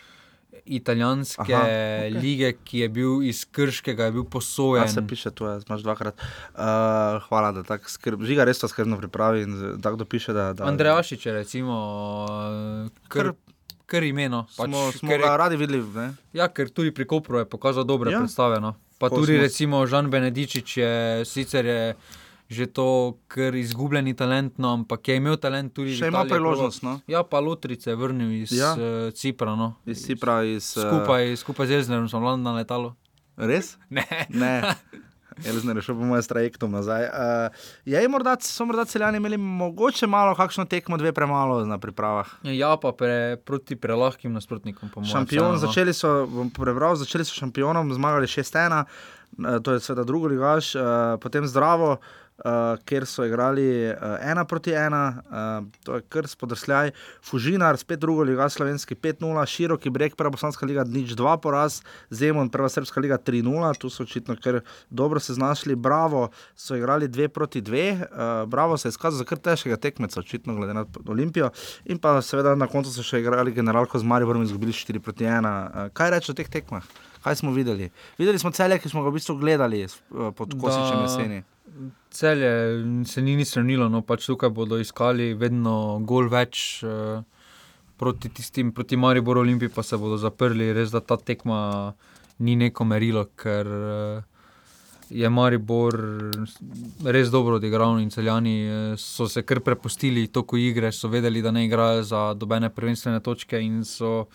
italijanske Aha, okay. lige, ki je bil iz Krškega, je bil posojen. Ja, se piše, tu je, imaš dvakrat. Uh, hvala, da tako skrb, žiga res to skrbno pripravi in tako dopiše. Da, da... Andrejašič je recimo kr. Ker imeno. Pač, smo smo ker, ga radi videli. Ne? Ja, ker tudi pri Kopru je pokazal dobre ja. predstave. No. Pa Ko tudi, smo... recimo, Žan Benedičič je sicer je že to, ker je izgubljeni talent, no, ampak je imel talent tudi že. Še ima priložnost. No? Ja, pa Lutrice je vrnil iz ja. uh, Cipra. No. Iz Cipra, iz, uh... skupaj, skupaj z Eznerom smo vladi na letalo. Res? Ne. ne. Elzner je šel po mojem s trajektom nazaj. Uh, je, morda, so morda celjani imeli mogoče malo, kakšno tekmo, dve premalo na pripravah. Ja, pa pre, proti prelahkim nasprotnikom. Šampion, vseeno, no. začeli so, bom prebral, začeli so šampionom, zmagali 6-1, eh, to je seveda drugo ligaš, eh, potem zdravo. Uh, kjer so igrali uh, ena proti ena, uh, to je kar spodrsljaj, Fužinar, spet drugo liga, slovenski 5-0, široki breg, prva bosanska liga, nič 2 poraz, Zemon, prva srpska liga 3-0, tu so očitno kar dobro se znašli, Bravo so igrali 2 proti 2, uh, Bravo se je izkazal za kar težkega tekmeca, očitno glede na Olimpijo, in pa seveda na koncu so še igrali generalko z Mariborom in izgubili 4 proti 1. Uh, kaj reči o teh tekmah? Kaj smo videli? Videli smo celje, ki smo ga v bistvu gledali uh, pod Kosičem jeseni. Celje se ni nič stranilo, no pač tukaj bodo iskali vedno gol več. eh, Proti tistim, proti Mariboru Olimpiji pa se bodo zaprli, res da ta tekma ni neko merilo, ker eh, je Maribor res dobro odigral in celjani eh, so se kar prepustili toku igre, so vedeli, da ne igrajo za dobene prvenstvene točke in so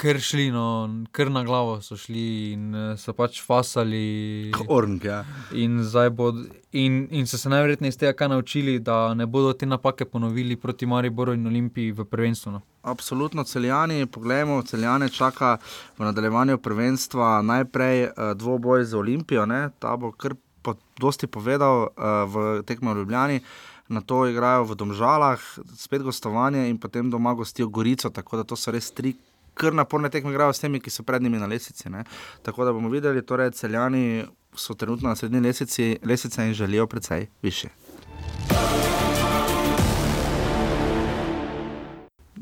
kar šli, no, kar na glavo so šli in eh, so pač fasali. Orng, ja. In, bod, in, in so se najverjetneje iz tega kaj naučili, da ne bodo te napake ponovili proti Mariboru in Olimpiji v prvenstvu. No. Absolutno, celjani, poglejmo, celjane čaka v nadaljevanju prvenstva najprej uh, dvoboj z Olimpijo, ne? ta bo kar po, dosti povedal uh, v tekmo v Ljubljani. Na to igrajo v Domžalah, spet gostovanje in potem doma gostijo Gorico, tako da to so res tri kar naporne tekme, igrajo s temi, ki so pred njimi na lesici. Ne? Tako da bomo videli, torej celjani so trenutno na srednji lesici, lesice in želijo precej više.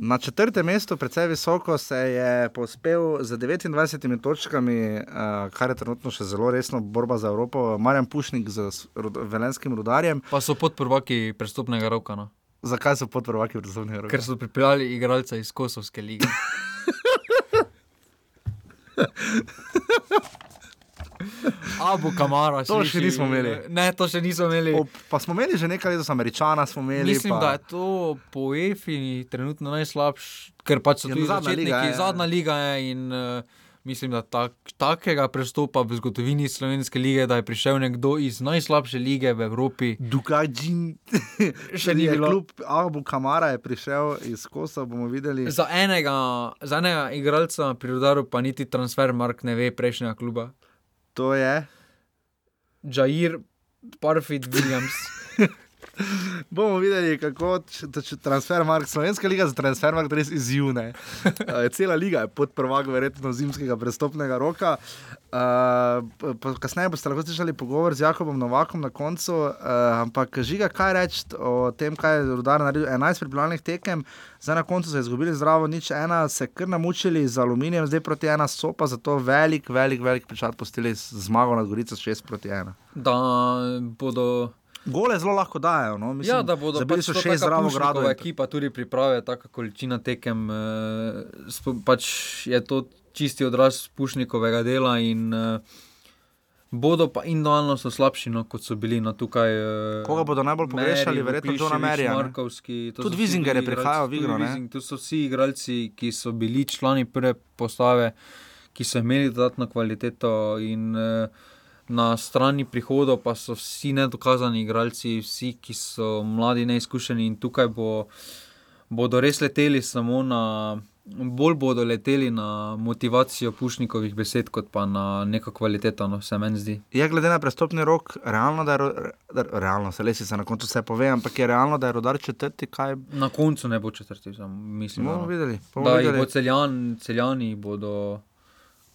Na četrtem mestu, precej visoko, se je povzpel z 29 točkami, uh, kar je trenutno še zelo resno borba za Evropo, Marjan Pušnik z rod- velenskim rudarjem. Pa so podprvaki prestopnega roka, no. Zakaj so podprvaki državni roki? ker so pripeljali igralca iz Kosovske lige. Abu Kamara, To še nismo imeli. Ne, to še nismo imeli. O, pa smo imeli že nekaj let, Američana smo imeli. Mislim, pa... da je to po EFI trenutno najslabši, ker pač so Ja, tudi zadnja liga je, ja. zadnja liga je in uh, mislim, da tak, takega prestopa v zgodovini slovenske lige, da je prišel nekdo iz najslabše lige v Evropi. Dukajin, Še ni bilo. Klub Abu Kamara je prišel iz Kosa, bomo videli. Za enega, za enega igralca pri udaru pa niti transfer Mark ne ve prejšnjega kluba. To je. Jair Parfit Williams. Bomo videli, kako če transfer mark, slovenska liga za transfer mark res izjune. Uh, cela liga je pod prvak, verjetno zimskega prestopnega roka. Uh, kasneje boste lahko slišali pogovor z Jakobom Novakom na koncu, uh, ampak žiga, kaj reči o tem, kaj je Rudar naredil. 11 pripravljenih tekem, zdaj na koncu so izgubili zdravo, nič ena, se kar namučili z aluminijem, zdaj proti ena so pa zato velik, velik, velik pečat postili z zmago nad Gorico 6 proti 1. Da bodo. Gole zelo lahko dajo. No? Mislim, ja, da bodo zabili pač so taka zdravo gradov. ekipa tudi priprave, taka količina tekem. Eh, pač je to čisti odraz Pušnikovega dela in eh, bodo pa individualno so slabši, no, kot so bili no, tukaj. Eh, Koga bodo najbolj pogrešali? Verjetno Johna Merija, ne? Markovski. to Tudi Wiesinger je prihajal v igro, Tu so vsi igralci, ki so bili člani prve postave, ki so imeli dodatno kvaliteto. In, eh, Na strani prihodov pa so vsi nedokazani igralci, vsi, ki so mladi, neizkušeni in tukaj bo, bodo res leteli samo na, bolj bodo leteli na motivacijo pušnikovih besed, kot pa na neko kvaliteto, no, se meni zdi. Je glede na prestopni rok, realno, da je da, realno, se lesi se na koncu vse pove, ampak je realno, da je rodar četrti, kaj Na koncu ne bo četrti, sam, mislim. bomo no. videli. Bomo Da videli. bo celjan, celjani bodo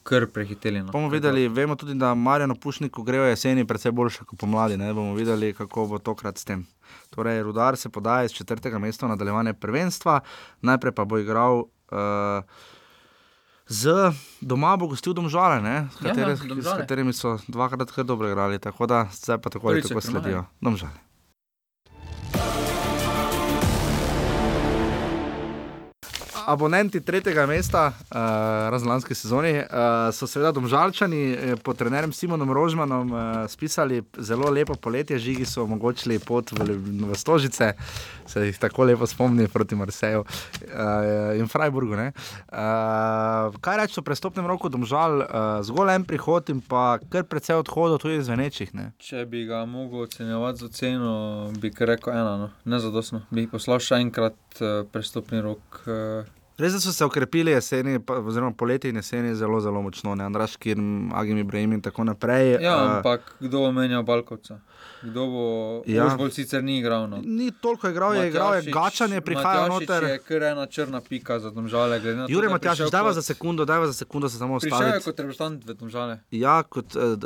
kar prehiteli. No. Bomo videli, vemo tudi, da Marjano Pušniku grejo jeseni precej boljše kot pomladi. Ne? Bomo videli, kako bo tokrat s tem. Torej, Rudar se podaja iz četrtega mesta v nadaljevanje prvenstva, najprej pa bo igral uh, z doma, bo gostil domžale, ne? s, Ja, ja, katere, s Domžale. katerimi so dvakrat kar dobro igrali. Tako da zdaj pa tako ali tako sledijo. Domžale. Abonenti tretjega mesta, uh, razen lanske sezone, uh, so seveda domžalčani eh, pod trenerjem Simonom Rožmanom uh, spisali zelo lepo poletje, žigi so omogočili pot v, v Stožice, se jih tako lepo spomni proti Marseju uh, in Freiburgu. Uh, kaj reči o prestopnem roku domžal, uh, zgolj en prihod in pa kar precej odhodov tudi zvenečih. Ne? Če bi ga mogel ocenjevati z oceno, bi rekel ena, no. ne zadostno. Bi poslal še enkrat uh, prestopni rok. Uh, Res so se okrepili jeseni, oziroma poleti in jeseni zelo, zelo močno, ne Andraš, Kirm, Agim Ibrahim in tako naprej. Ja, uh, ampak kdo bo menjal Balkovca? Kdo bo, Ja. bolj sicer ni igral. No. Ni toliko igral, je igral, je Matjašič- gačanje, prihaja Matjašič noter. Je kar ena črna pika za domžale. Jure Matjaš, dajva kot- za sekundo, dajva za sekundo se samo Prišel je kot reprezentant v domžale. Ja, kot uh, uh,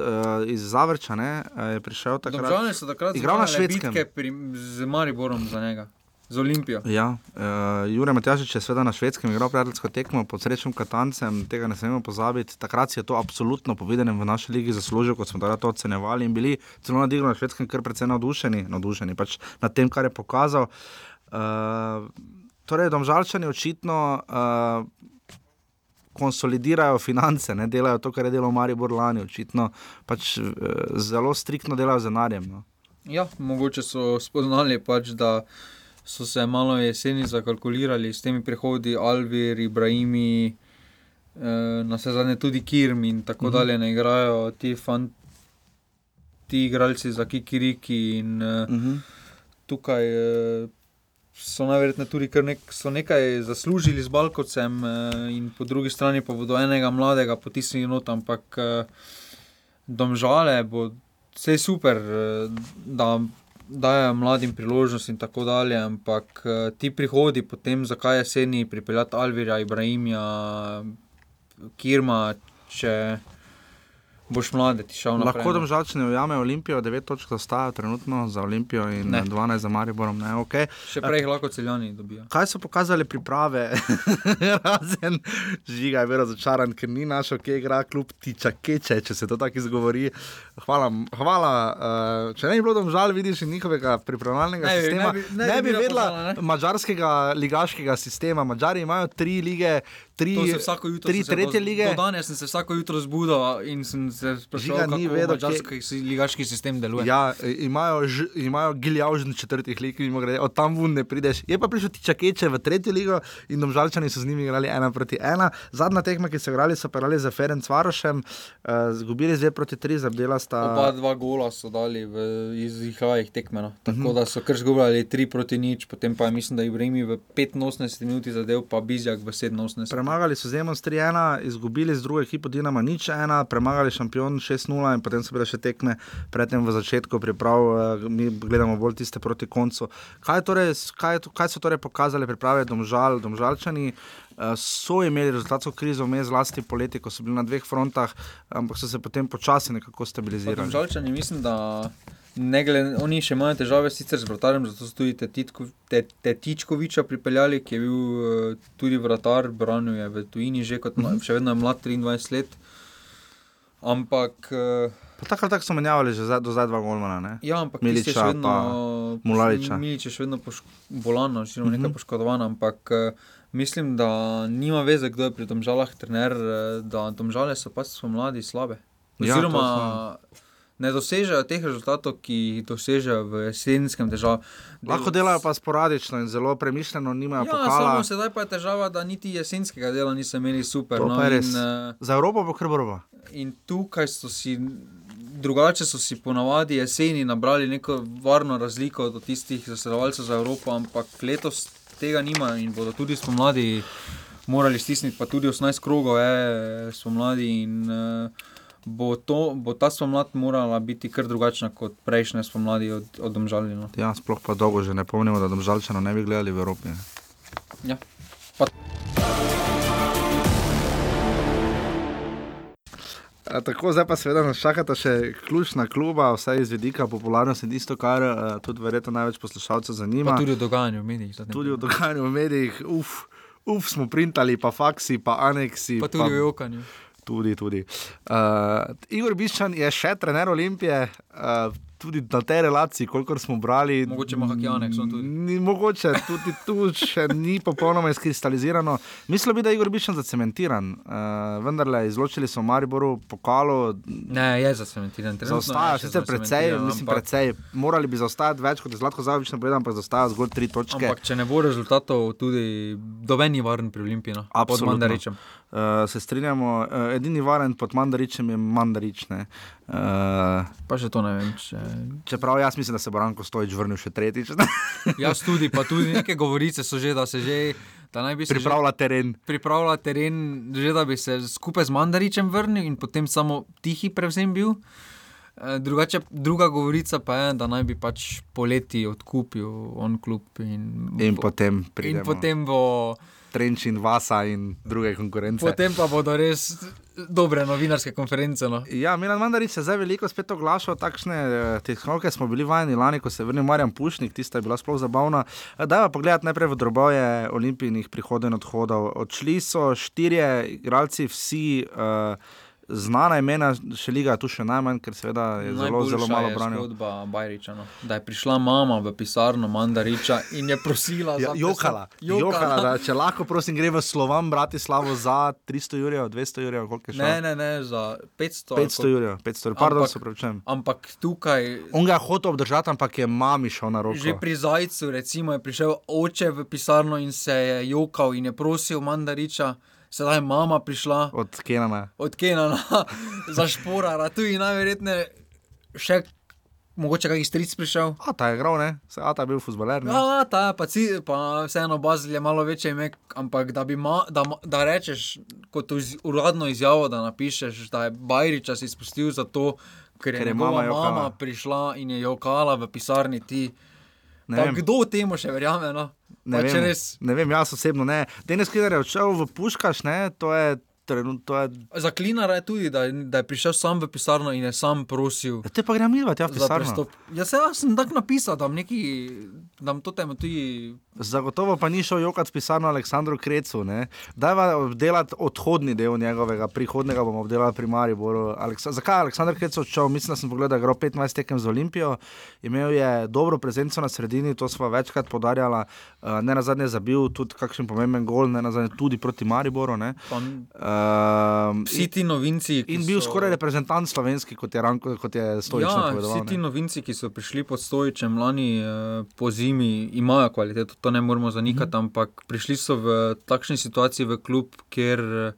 iz Zavrča ne, uh, je prišel takrat. Domžale so takrat Igral na Švedskem. Pri, z Mariborom za njega, z Olimpijo. Ja, uh, Jure Matjašič je seveda na švedskem igral prijateljsko tekmo pod srečnim Katancem, tega ne smemo pozabiti. Takrat si je to absolutno povedanem v naši ligi zaslužil, kot smo to ocenjevali in bili celo na diglu na švedskem kar precej navdušeni, navdušeni pač nad tem, kar je pokazal. Uh, torej, domžalčani očitno uh, konsolidirajo finance, ne delajo to, kar je delal Maribor lani, očitno pač uh, zelo striktno delajo z denarjem. No. Ja, mogoče so spoznali, pač, da so se malo jeseni zakalkulirali s temi prehodi, Alvir, Ibrahimi, eh, na vse zadnje tudi Kirm in tako Mhm. mm -hmm. dalje, ne igrajo ti fanti. Ti igralci za Kikiriki in uh, Uh -huh. tukaj uh, so najverjetneje tudi nek, so nekaj zaslužili z Balkovcem, uh, in po drugi strani pa bodo enega mladega potisnili not, ampak uh, domžale bo vse super, uh, da dajo mladim priložnost in tako dalje, ampak uh, ti prihodi potem, zakaj jeseni pripeljati Alvirja, Ibrahimja, Kirma, če boš mlade ti šel naprej. Lahko domžalčani ujamejo Olimpijo, 9 točk zaostajajo trenutno za Olimpijo in Ne. ne. 12 za Mariborom. Ne, okay. Še prej jih lahko celjani dobijo. Kaj so pokazali priprave, razen žiga, je bil razočaran, ker ni našel, kje igra kljub tiča keče, če se to tako izgovori. Hvala, hvala uh, če ne bi bilo domžal, vidiš njihovega pripravljalnega Ne sistema. ne bi- ne bi ne bi vedela ne? mačarskega ligaškega sistema. Mačari imajo tri lige, tri, tri tretje lige. Do danes sem se vsako jutro zbudil in sem se Žiga sprašoval, ni kako vedel, mačarski si- ligaški sistem deluje. Ja, e, imajo, ž- imajo giljavžen četrtih lig, od tam vun ne prideš. Je pa prišel Tičakeče v tretjo ligo in domžalčani so z njimi igrali ena proti ena. Zadnja tekma, ki so igrali, so pa igrali za Ferenc Varošem, uh, zgubili zdaj proti tri, zabdela sta. Oba dva gola so dali v izihravih tekmeno. Tako Mhm. da so kar zgubljali 3 proti nič, potem pa mislim, da Ibrahimi v 85 minuti zadev, pa Bizjak v 87. Premagali so Zemon 3-1, izgubili z drugo ekipo Dinama nič 1, premagali šampion 6-0 in potem so bile še tekme predtem v začetku priprav, eh, mi gledamo bolj tiste proti koncu. Kaj, torej, kaj, kaj so torej pokazali priprave domžal, domžalčani? eh, So imeli rezultatsko krizo, vmes zlasti poleti, ko so bili na dveh frontah, ampak so se potem počasi nekako stabilizirali. Žalčani mislim, da ne glede, oni še imajo težave sicer z vratarjem, zato so tudi Tetitko- Te- Tetičkoviča pripeljali, ki je bil eh, tudi vratar, branil je v tujini že kot, mla- še vedno je mlad 23 let. Ampak eh, Pa Tako ali tako so menjavali že zdaj, do zdaj dva golmana. Ne? Ja, ampak Miliča še vedno, pa Mulaliča. Milič je še vedno bolan, oziroma nekaj Mhm. poškodovan, ampak eh, mislim, da nima veze, kdo je pri domžalah trener, eh, da domžale so pač so mladi slabe. Ja, Oziroma, ne dosežejo teh rezultatov, ki jih dosežejo v jesenskem državu. Lahko delajo pa sporadično in zelo premišljeno, nimajo Ja, pokala. samo sedaj pa je težava, da niti jesenskega dela niso imeli super. To No, in, eh, Za Evropo bo kar borba. In tukaj so si, drugače so si ponavadi jeseni nabrali neko varno razliko od tistih zasledovalcev za Evropo, ampak letos tega nimajo in bodo tudi spomladi morali stisniti, pa tudi 18 krogov je spomladi. In, uh, bo, to, bo ta spomlad morala biti kar drugačna kot prejšnje spomladi od, od Domžaljina. Ja, sploh pa dolgo že ne pomnimo, da domžalčano ne bi gledali v Evropi. ne. Ja. A, tako, zdaj pa seveda nas čakata še ključna kluba, vsaj iz vidika popularnosti, in tisto, kar uh, tudi verjetno največ poslušalcev zanima. Pa tudi o dogajanju v medijih. tudi o dogajanju v medijih, uf, uf, smo printali, pa faksi, pa aneksi. Pa tudi o jokanju. Tudi, tudi. Uh, Igor Biščan je še trener Olimpije. Uh, tudi na tej relaciji, kolikor smo brali. Mogoče ima Hakjanek, so tudi. Ni mogoče, tudi tu še ni popolnoma izkristalizirano. Mislim bi, da je Igor Bišan zacementiran, uh, vendarle izločili so Mariboru pokalo. Ne, je zacementiran. Zaostaja, je še sicer precej, mislim, ampak- precej. Morali bi zaostajati več, kot je Zlatko Zavič napovedal, ampak zaostaja zgolj tri točke. Ampak če ne bo rezultatov, tudi doben ni varen pri Olimpiji. No? Absolutno. Uh, se strinjamo, uh, edini varen pod mandaričem je mandarične. Uh, Pa še to ne vem. Če... čeprav jaz mislim, da se bo Ranko Stojič vrnil še tretjič, Jaz tudi, pa tudi neke govorice so že, da se že. Da naj bi se že pripravlja teren. pripravila teren, že da bi se skupaj z Mandaričem vrnil in potem samo tihi prevzem bil. Drugače, druga govorica pa je, da naj bi pač poleti odkupil on klub in, In bo- potem in pridemo. potem bo. Trenč in Vasa in druge konkurence. Potem pa bodo res dobre novinarske konference. No. Ja, Milan Mandarič se zdaj veliko spet oglaša, takšne eh, tehnologije smo bili vajeni lani, ko se je vrnil Marjan Pušnik, tista je bila sploh zabavna. Eh, Dajva pogledati najprej v drobove olimpijskih prihodov in odhodov. Odšli so štirje igralci, vsi uh, znana imena, še liga tu še najmanj, ker seveda je zelo, Najboljša zelo malo je branil. Zgodba Bajriča, no. Da je prišla mama v pisarno Mandariča in je prosila Ja, za jokala, pesa- jokala, da če lahko, prosim, gre v slovam Bratislavo za 300 jurjev, 200 jurjev, koliko je šlo? Ne, ne, ne, za 500. 500 jurjev, 500 jurjev, pardon, Ampak- se pravičujem. Ampak tukaj, On ga je hotel obdržati, ampak je mami šel na roko. že pri Zajcu, recimo, je prišel oče v pisarno in se je jokal in je prosil Mandariča, sedaj je mama prišla Od Kenana. od Kenana za šporara, tu je najverjetneje še. Mogoče kakšen stric prišel. A ta je igral, ne? Se, a ta je bil futboler. Ja, ta je pa, ci, pa vseeno Bazil je malo večje ime, ampak da, bi ma, da, da rečeš kot iz, uradno izjavo, da napišeš, da je Bajriča si spustil zato, ker je, Ker je mama, mama prišla in je jokala v pisarni ti. Kdo temu še verjame? No? Ne Pa če vem, res ne vem, jaz osebno ne. Denis Klinar je odšel v Puškaš, ne? to je trenutno. Je, Za Klinara je tudi, da, da je prišel sam v pisarno in je sam prosil. Ja, te pa gremo milva, tja v pisarno. Ja, se jaz sem tako napisal, da neki, da to temu tudi. Zagotovo pa ni šel jokat v pisarno Aleksandru Krecu. ne. Dajva obdelati odhodni del njegovega, prihodnega bomo obdelali pri Mariboru. Aleksa, zakaj je Aleksandr Krec odšel? Mislim, da sem pogledal, da je igral 15 tekem z Olimpijo, imel je dobro prezenco na sredini, to smo večkrat podarjala, uh, ne na zadnje zabil tudi kakšen pomemben gol, ne na zadnje tudi proti Mariboru. ne. Pa, Uh, vsi ti novinci. In bil so- skoraj reprezentant slovenski, kot je, Ranko, kot je Stojič Ja, vsi ti ne. novinci, ki so prišli pod stojičem lani eh, po zimi, imajo kvaliteto, to ne moremo zanikati, mm. ampak prišli so v takšni situaciji v klub, kjer eh,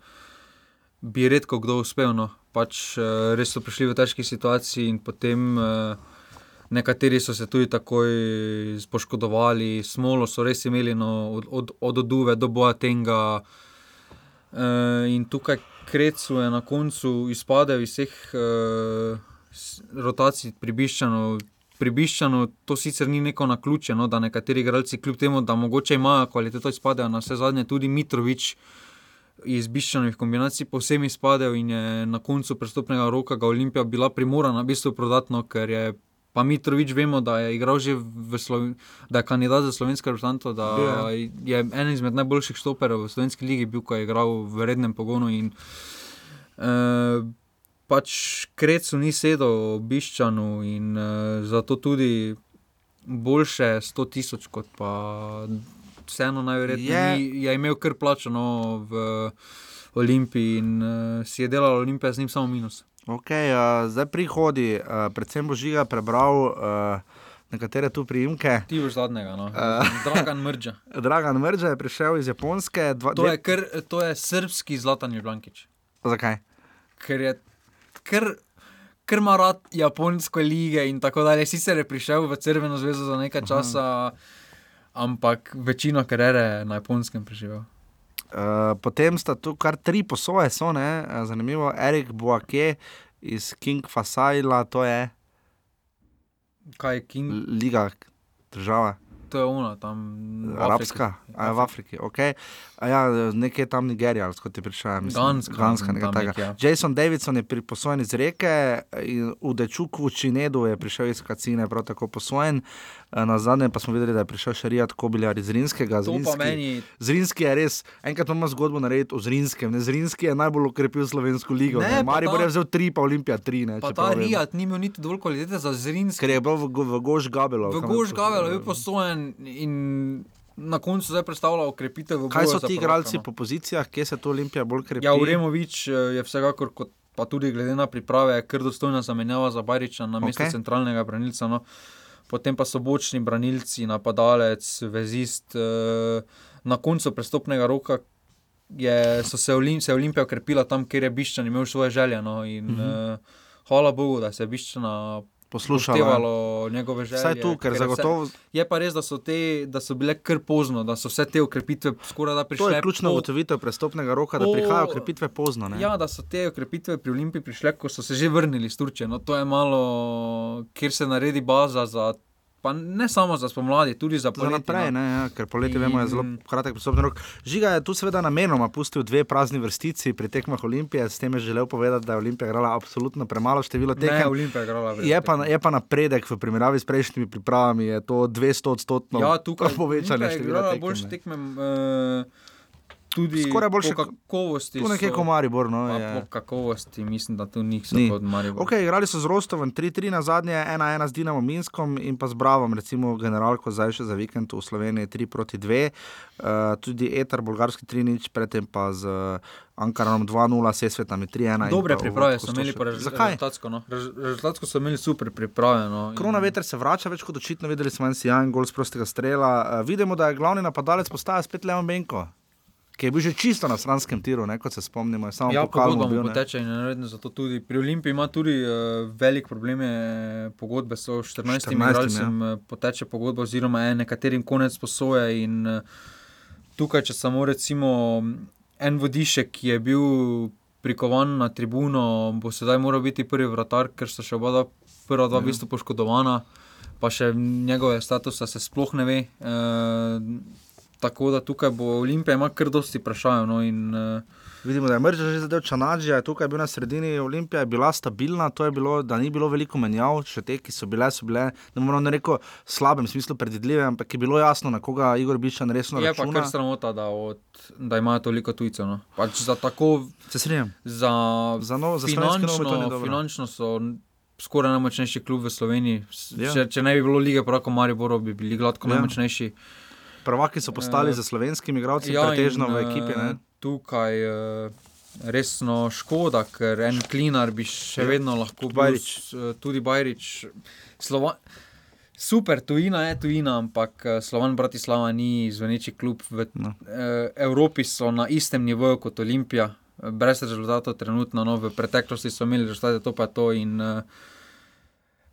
bi redko kdo uspel. No. Pač eh, res so prišli v težki situaciji in potem. Eh, Nekateri so se tudi takoj poškodovali, smolo so res imeli no, od, od, od oduve do Boatenga. E, in tukaj Krecu je na koncu izpadel iz vseh e, rotacij pri Biščanu. Pri Biščanu to sicer ni neko naključje, no, da nekateri igralci, kljub temu, da mogoče imajo kvaliteto, izpadejo na vse zadnje, tudi Mitrovič iz Biščanovih kombinacij posebej izpadel in je na koncu prestopnega roka ga Olimpija bila primorana v bistvu prodatno, ker je pa Mitrovič vemo, da je igral že v Sloveniji, da je kandidat za slovensko reprezentanco, da Ja. je eden izmed najboljših štoperov v slovenski ligi bil, ko je igral v rednem pogonu in uh, pač Krecu ni sedel v Biščanu in uh, zato tudi boljše 100 tisoč kot pa vseeno najverjetneje Je. ni- je imel kar plačano v Olimpiji in uh, si je delal Olimpija z njim samo minus. Okay, uh, zdaj prihodi, uh, predvsem bo žiga prebral uh, nekatere tu priimke. Ti boš zadnjega, no. Eh. Dragan Mrža. Dragan Mrža je prišel iz Japonske. Dva, To je, kar, to je srpski Zlatan Jublankič. Zakaj? Ker je kar, kar ima rad japonsko lige in tako dalje. Sicer je prišel v Crveno zvezo za nekaj časa, ampak večino karere na japonskem preživel. Uh, potem sta tu kar tri posoje, so ne, uh, zanimivo. Erik Boake iz King Fasajla, to je Kaj je King? liga, država. To je ona tam. v Afriki. Arabska, a je v Afriki, ok. Ja, nekje tam Nigerija, skot je prišla. mislim, Ganska, Ganska nekaj takega. nekje, ja. Jason Davidson je pri- posojen iz reke, v Dečuku v Činedu je prišel iz Kacine, prav tako posojen. Eh, Na zadnje pa smo videli, da je prišel Šarijat Kobiljar iz Rinskega. Pa meni. Zrinski je res, enkrat imamo zgodbo narediti o Zrinskem. Ne, Zrinski je najbolj ukrepil slovensko ligo. Ne, Ne, Maribor ta- je vzel tri, pa Olimpija tri. Ne, Pa ta. Rijat ni imel niti dovolj kvalitete za Zrinski. Ker je bil v, Go- v Gož Gabelo. V Gož Gavel je bil posojen in na koncu zdaj predstavlja okrepitev v Kaj boju so za ti igralci no. po pozicijah, kje se to Olimpija bolj krepi? Ja, Uremovič eh, je vsekakor, kot pa tudi glede na priprave, kar dostojna zamenjava za Bariča na mesto Ok. okay. centralnega branilca. No. Potem pa so bočni branilci, napadalec, vezist. eh, Na koncu prestopnega roka je, so se, Olim, se je Olimpija okrepila tam, kjer je Biščan imel svoje želje. No. In, Mhm. mm -hmm. uh, hvala Bogu, da se je Biščana. Upoštevalo njegove želje. Vsaj tu, ker je zagotovo. Vse, je pa res, da so, te, da so bile kar pozno, da so vse te ukrepitve skoraj da prišle. To je ključna po- ugotovitev prestopnega roka, da po- prihajajo krepitve pozno. Ne? Ja, da so te ukrepitve pri Olimpiji prišle, ko so se že vrnili iz Turčije. No, to je malo, kjer se naredi baza za. Pa ne samo za spomladi, tudi za Za poletje. naprej, no. ne, ja, ker poletje vemo, je zelo In- kratek pristopni rok. Žiga je tu seveda namenoma pustil dve prazni vrstici pri tekmah Olimpije, s tem je želel povedati, da je Olimpija igrala absolutno premalo število Ne, tekem. Olimpija je igrala veliko Je pa, je pa napredek v primerjavi s prejšnjimi pripravami, je to 200 odstotno Ja, tukaj povečanje Olimpija je števila igrala tekem. boljše ne. tekme. Uh, tudi Skoraj boljše kakovosti. Tu nekje kot Maribor. No, pa po kakovosti mislim, da tu niso Ni. kot Maribor. Ok, igrali so z Rostovem 3-3 na zadnje, 1-1 z Dinamo Minskom in pa z Bravom, recimo generalko zdaj še za vikend v Sloveniji 3 proti 2. Uh, tudi Etar, bolgarski 3-0, predtem pa z Ankaranom 2-0, Sesvetami 3-1. in Dobre priprave so imeli, 106. pa rez- Zakaj? rezultatsko. No. Rez- Rezultatsko so imeli super priprave. No. Krona veter se vrača, več kot očitno videli smo en sijajen gol z prostega strela. Uh, vidimo, da je glavni napadalec postaja spet Leon Benko, ki je bil že čisto na stranskem tiru, ne, kot se spomnimo. Samo Ja, pogodba bil, poteče in naredno zato tudi. Pri Olimpiji ima tudi uh, velik problem, je, pogodbe so 14 14, igralcem ja. poteče pogodba, oziroma je nekaterim konec posoje. In, uh, tukaj, če samo recimo en vodišek, ki je bil prikovan na tribuno, bo sedaj moral biti prvi vratar, ker so še oba dva, prva dva v bistvu poškodovana, pa še njegove statuse se sploh ne ve. Uh, tako da tukaj bo Olimpija ima kar dosti vprašanj. No, in, uh, Vidimo, da je Mrža že zadev Čanađija, je tukaj bil na sredini, Olimpija je bila stabilna, to je bilo, da ni bilo veliko menjav, še te, ki so bile, so bile, ne moramo ne reči, v slabem smislu predvidljive, ampak je bilo jasno, na koga Igor Bišan resno Je pa računa. kar sramota, da, od, da imajo toliko tujcev. No. Pač za tako, Se strinjam. za, Za, no, za finančno, finančno so skoraj najmočnejši klub v Sloveniji. S- Ja. Če, če ne bi bilo lige, prako Mariboro, bi bili gladko Ja. ja. najmočnejši. Prvaki so postali Eh, za slovenskimi igralci, ja, pretežno in, v ekipi. Ne? eh, Tukaj je resno škoda, ker en klinar bi še Ja. vedno lahko bil. Eh, Tudi Bajrič. Slova... Super, tujina je tujina, ampak Slovan Bratislava ni zveneči klub. V No. eh, Evropi so na istem nivoju kot Olimpija, brez rezultatov, trenutno, no, v preteklosti so imeli rezultate, to pa je to. In, eh,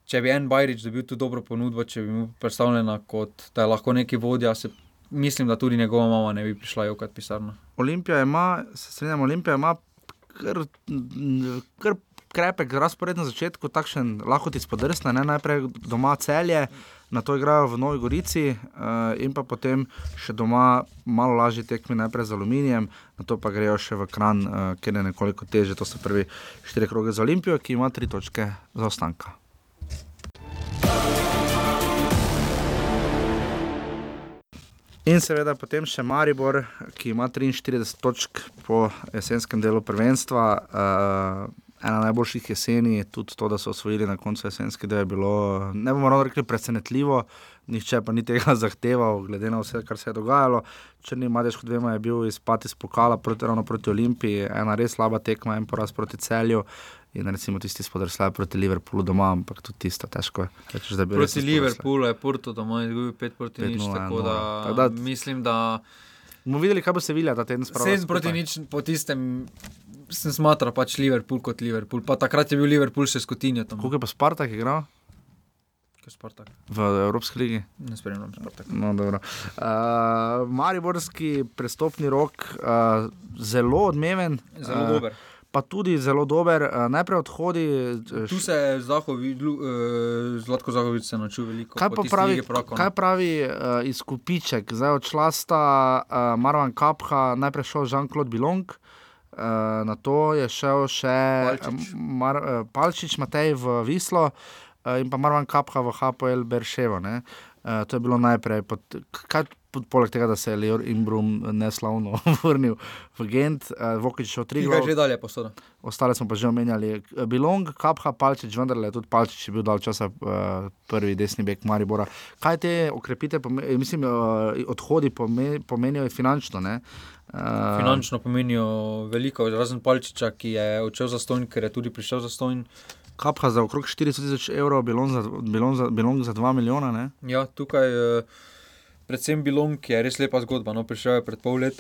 če bi en Bajrič dobil tu dobro ponudbo, če bi mu predstavljena kot da je lahko neki vodja, se, mislim, da tudi njegova mama ne bi prišla jokat pisarno. Olimpija ima, se strinjam, Olimpija ima kar, kar krepek razpored na začetku, takšen lahko ti spodrsne, ne najprej doma celje. Na to igrajo v Novi Gorici, uh, in pa potem še doma malo lažje tekmi, najprej z aluminijem, na to pa grejo še v kran, uh, kjer je nekoliko teže. To so prvi štiri kroge za Olimpijo, ki ima tri točke zaostanka. In seveda potem še Maribor, ki ima 43 točk po jesenskem delu prvenstva. Uh, ena najboljših jeseni, tudi to, da so osvojili na koncu jesenske, da je bilo, ne bomo rekli, presenetljivo, nihče pa ni tega zahteval, glede na vse, kar se je dogajalo. Črni Madež, kot vemo, je bil izpad iz pokala proti, proti Olimpiji, ena res slaba tekma, en poraz proti celju. In recimo tisti spodrsljaj proti Liverpoolu doma, ampak tudi tisto težko je. Rečeš, da bi res Proti. Liverpoolu je Porto doma izgubil 5 proti 5:0, nič, ja, tako no. da, Tako da- mislim, da Bomo videli, kaj bo se vilja ta teden spraviti. 7 proti nič po tistem. Sem smatral pač Liverpool kot Liverpool, pa takrat je bil Liverpool še skotinja tam. Koliko je pa Spartak igral Spartak. v Evropski ligi? Ne spremljam Spartak. No, dobro. uh, Mariborski prestopni rok, uh, zelo odmeven. Zelo uh, dober. Pa tudi zelo dober. Uh, najprej odhodi. Uh, Tu se Zahovi, eh, Zlatko Zahovič se naučil veliko. Kaj pa pravi, kaj pravi izkupiček? Zdaj odšla sta Marwan Kapha, najprej šel Jean-Claude Bilong, uh, na to je šel še Palčič. eh, Mar, uh, Palčič Matej v Vislo uh, in pa Marwan Kapha v HPL Berševo. Uh, to je bilo najprej. Pod, kaj, poleg tega, da se je Leor Imbrum neslavno vrnil v Gent, uh, Vokič šel tri je že dalje posoda. Ostale smo pa že omenjali. Bilong, Kapha, Palčič, vendarle tudi Palčič je bil dal časa uh, prvi desni bek Maribora. Kaj te okrepite, mislim, uh, odhodi pome- pomenijo finančno? Ne? Uh, Finančno pomenijo veliko, razen Palčiča, ki je odšel za stojn, ker je tudi prišel za stojn. Kapha za okrog 400 tisoč evrov, Bilong za, Bilong za, Bilong za 2 milijona. Ne? Ja, tukaj je predvsem Bilong, ki je res lepa zgodba. No, prišel je pred pol let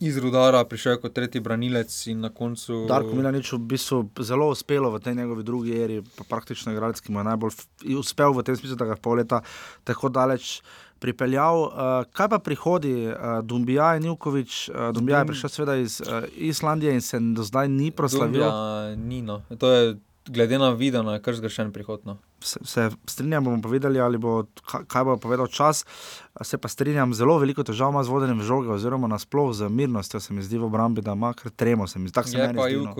iz Rudara, prišel je kot tretji branilec in na koncu. Darko Milanič v bistvu zelo uspelo v tej njegovi drugi eri, pa praktično igralec, ki mu je najbolj uspel v tem smislu, da ga je pol leta tako daleč. Pripeljal, uh, kaj pa prihodi, uh, Dumbija in Jukovič? Uh, Dumbija je prišel seveda iz uh, Islandije in se do zdaj ni proslavil. Ja, ni no. To je glede na videno, je kar zgrešen prihod. Se, se strinjam, bomo povedali, ali bo, kaj, bo povedal čas. Se pa strinjam, zelo veliko težav ima z vodenjem žoge, oziroma nasploh z mirnostjo, se mi zdi v obrambi, da ima kar tremo. Se mi zdi, tako se Je pa zdi, no.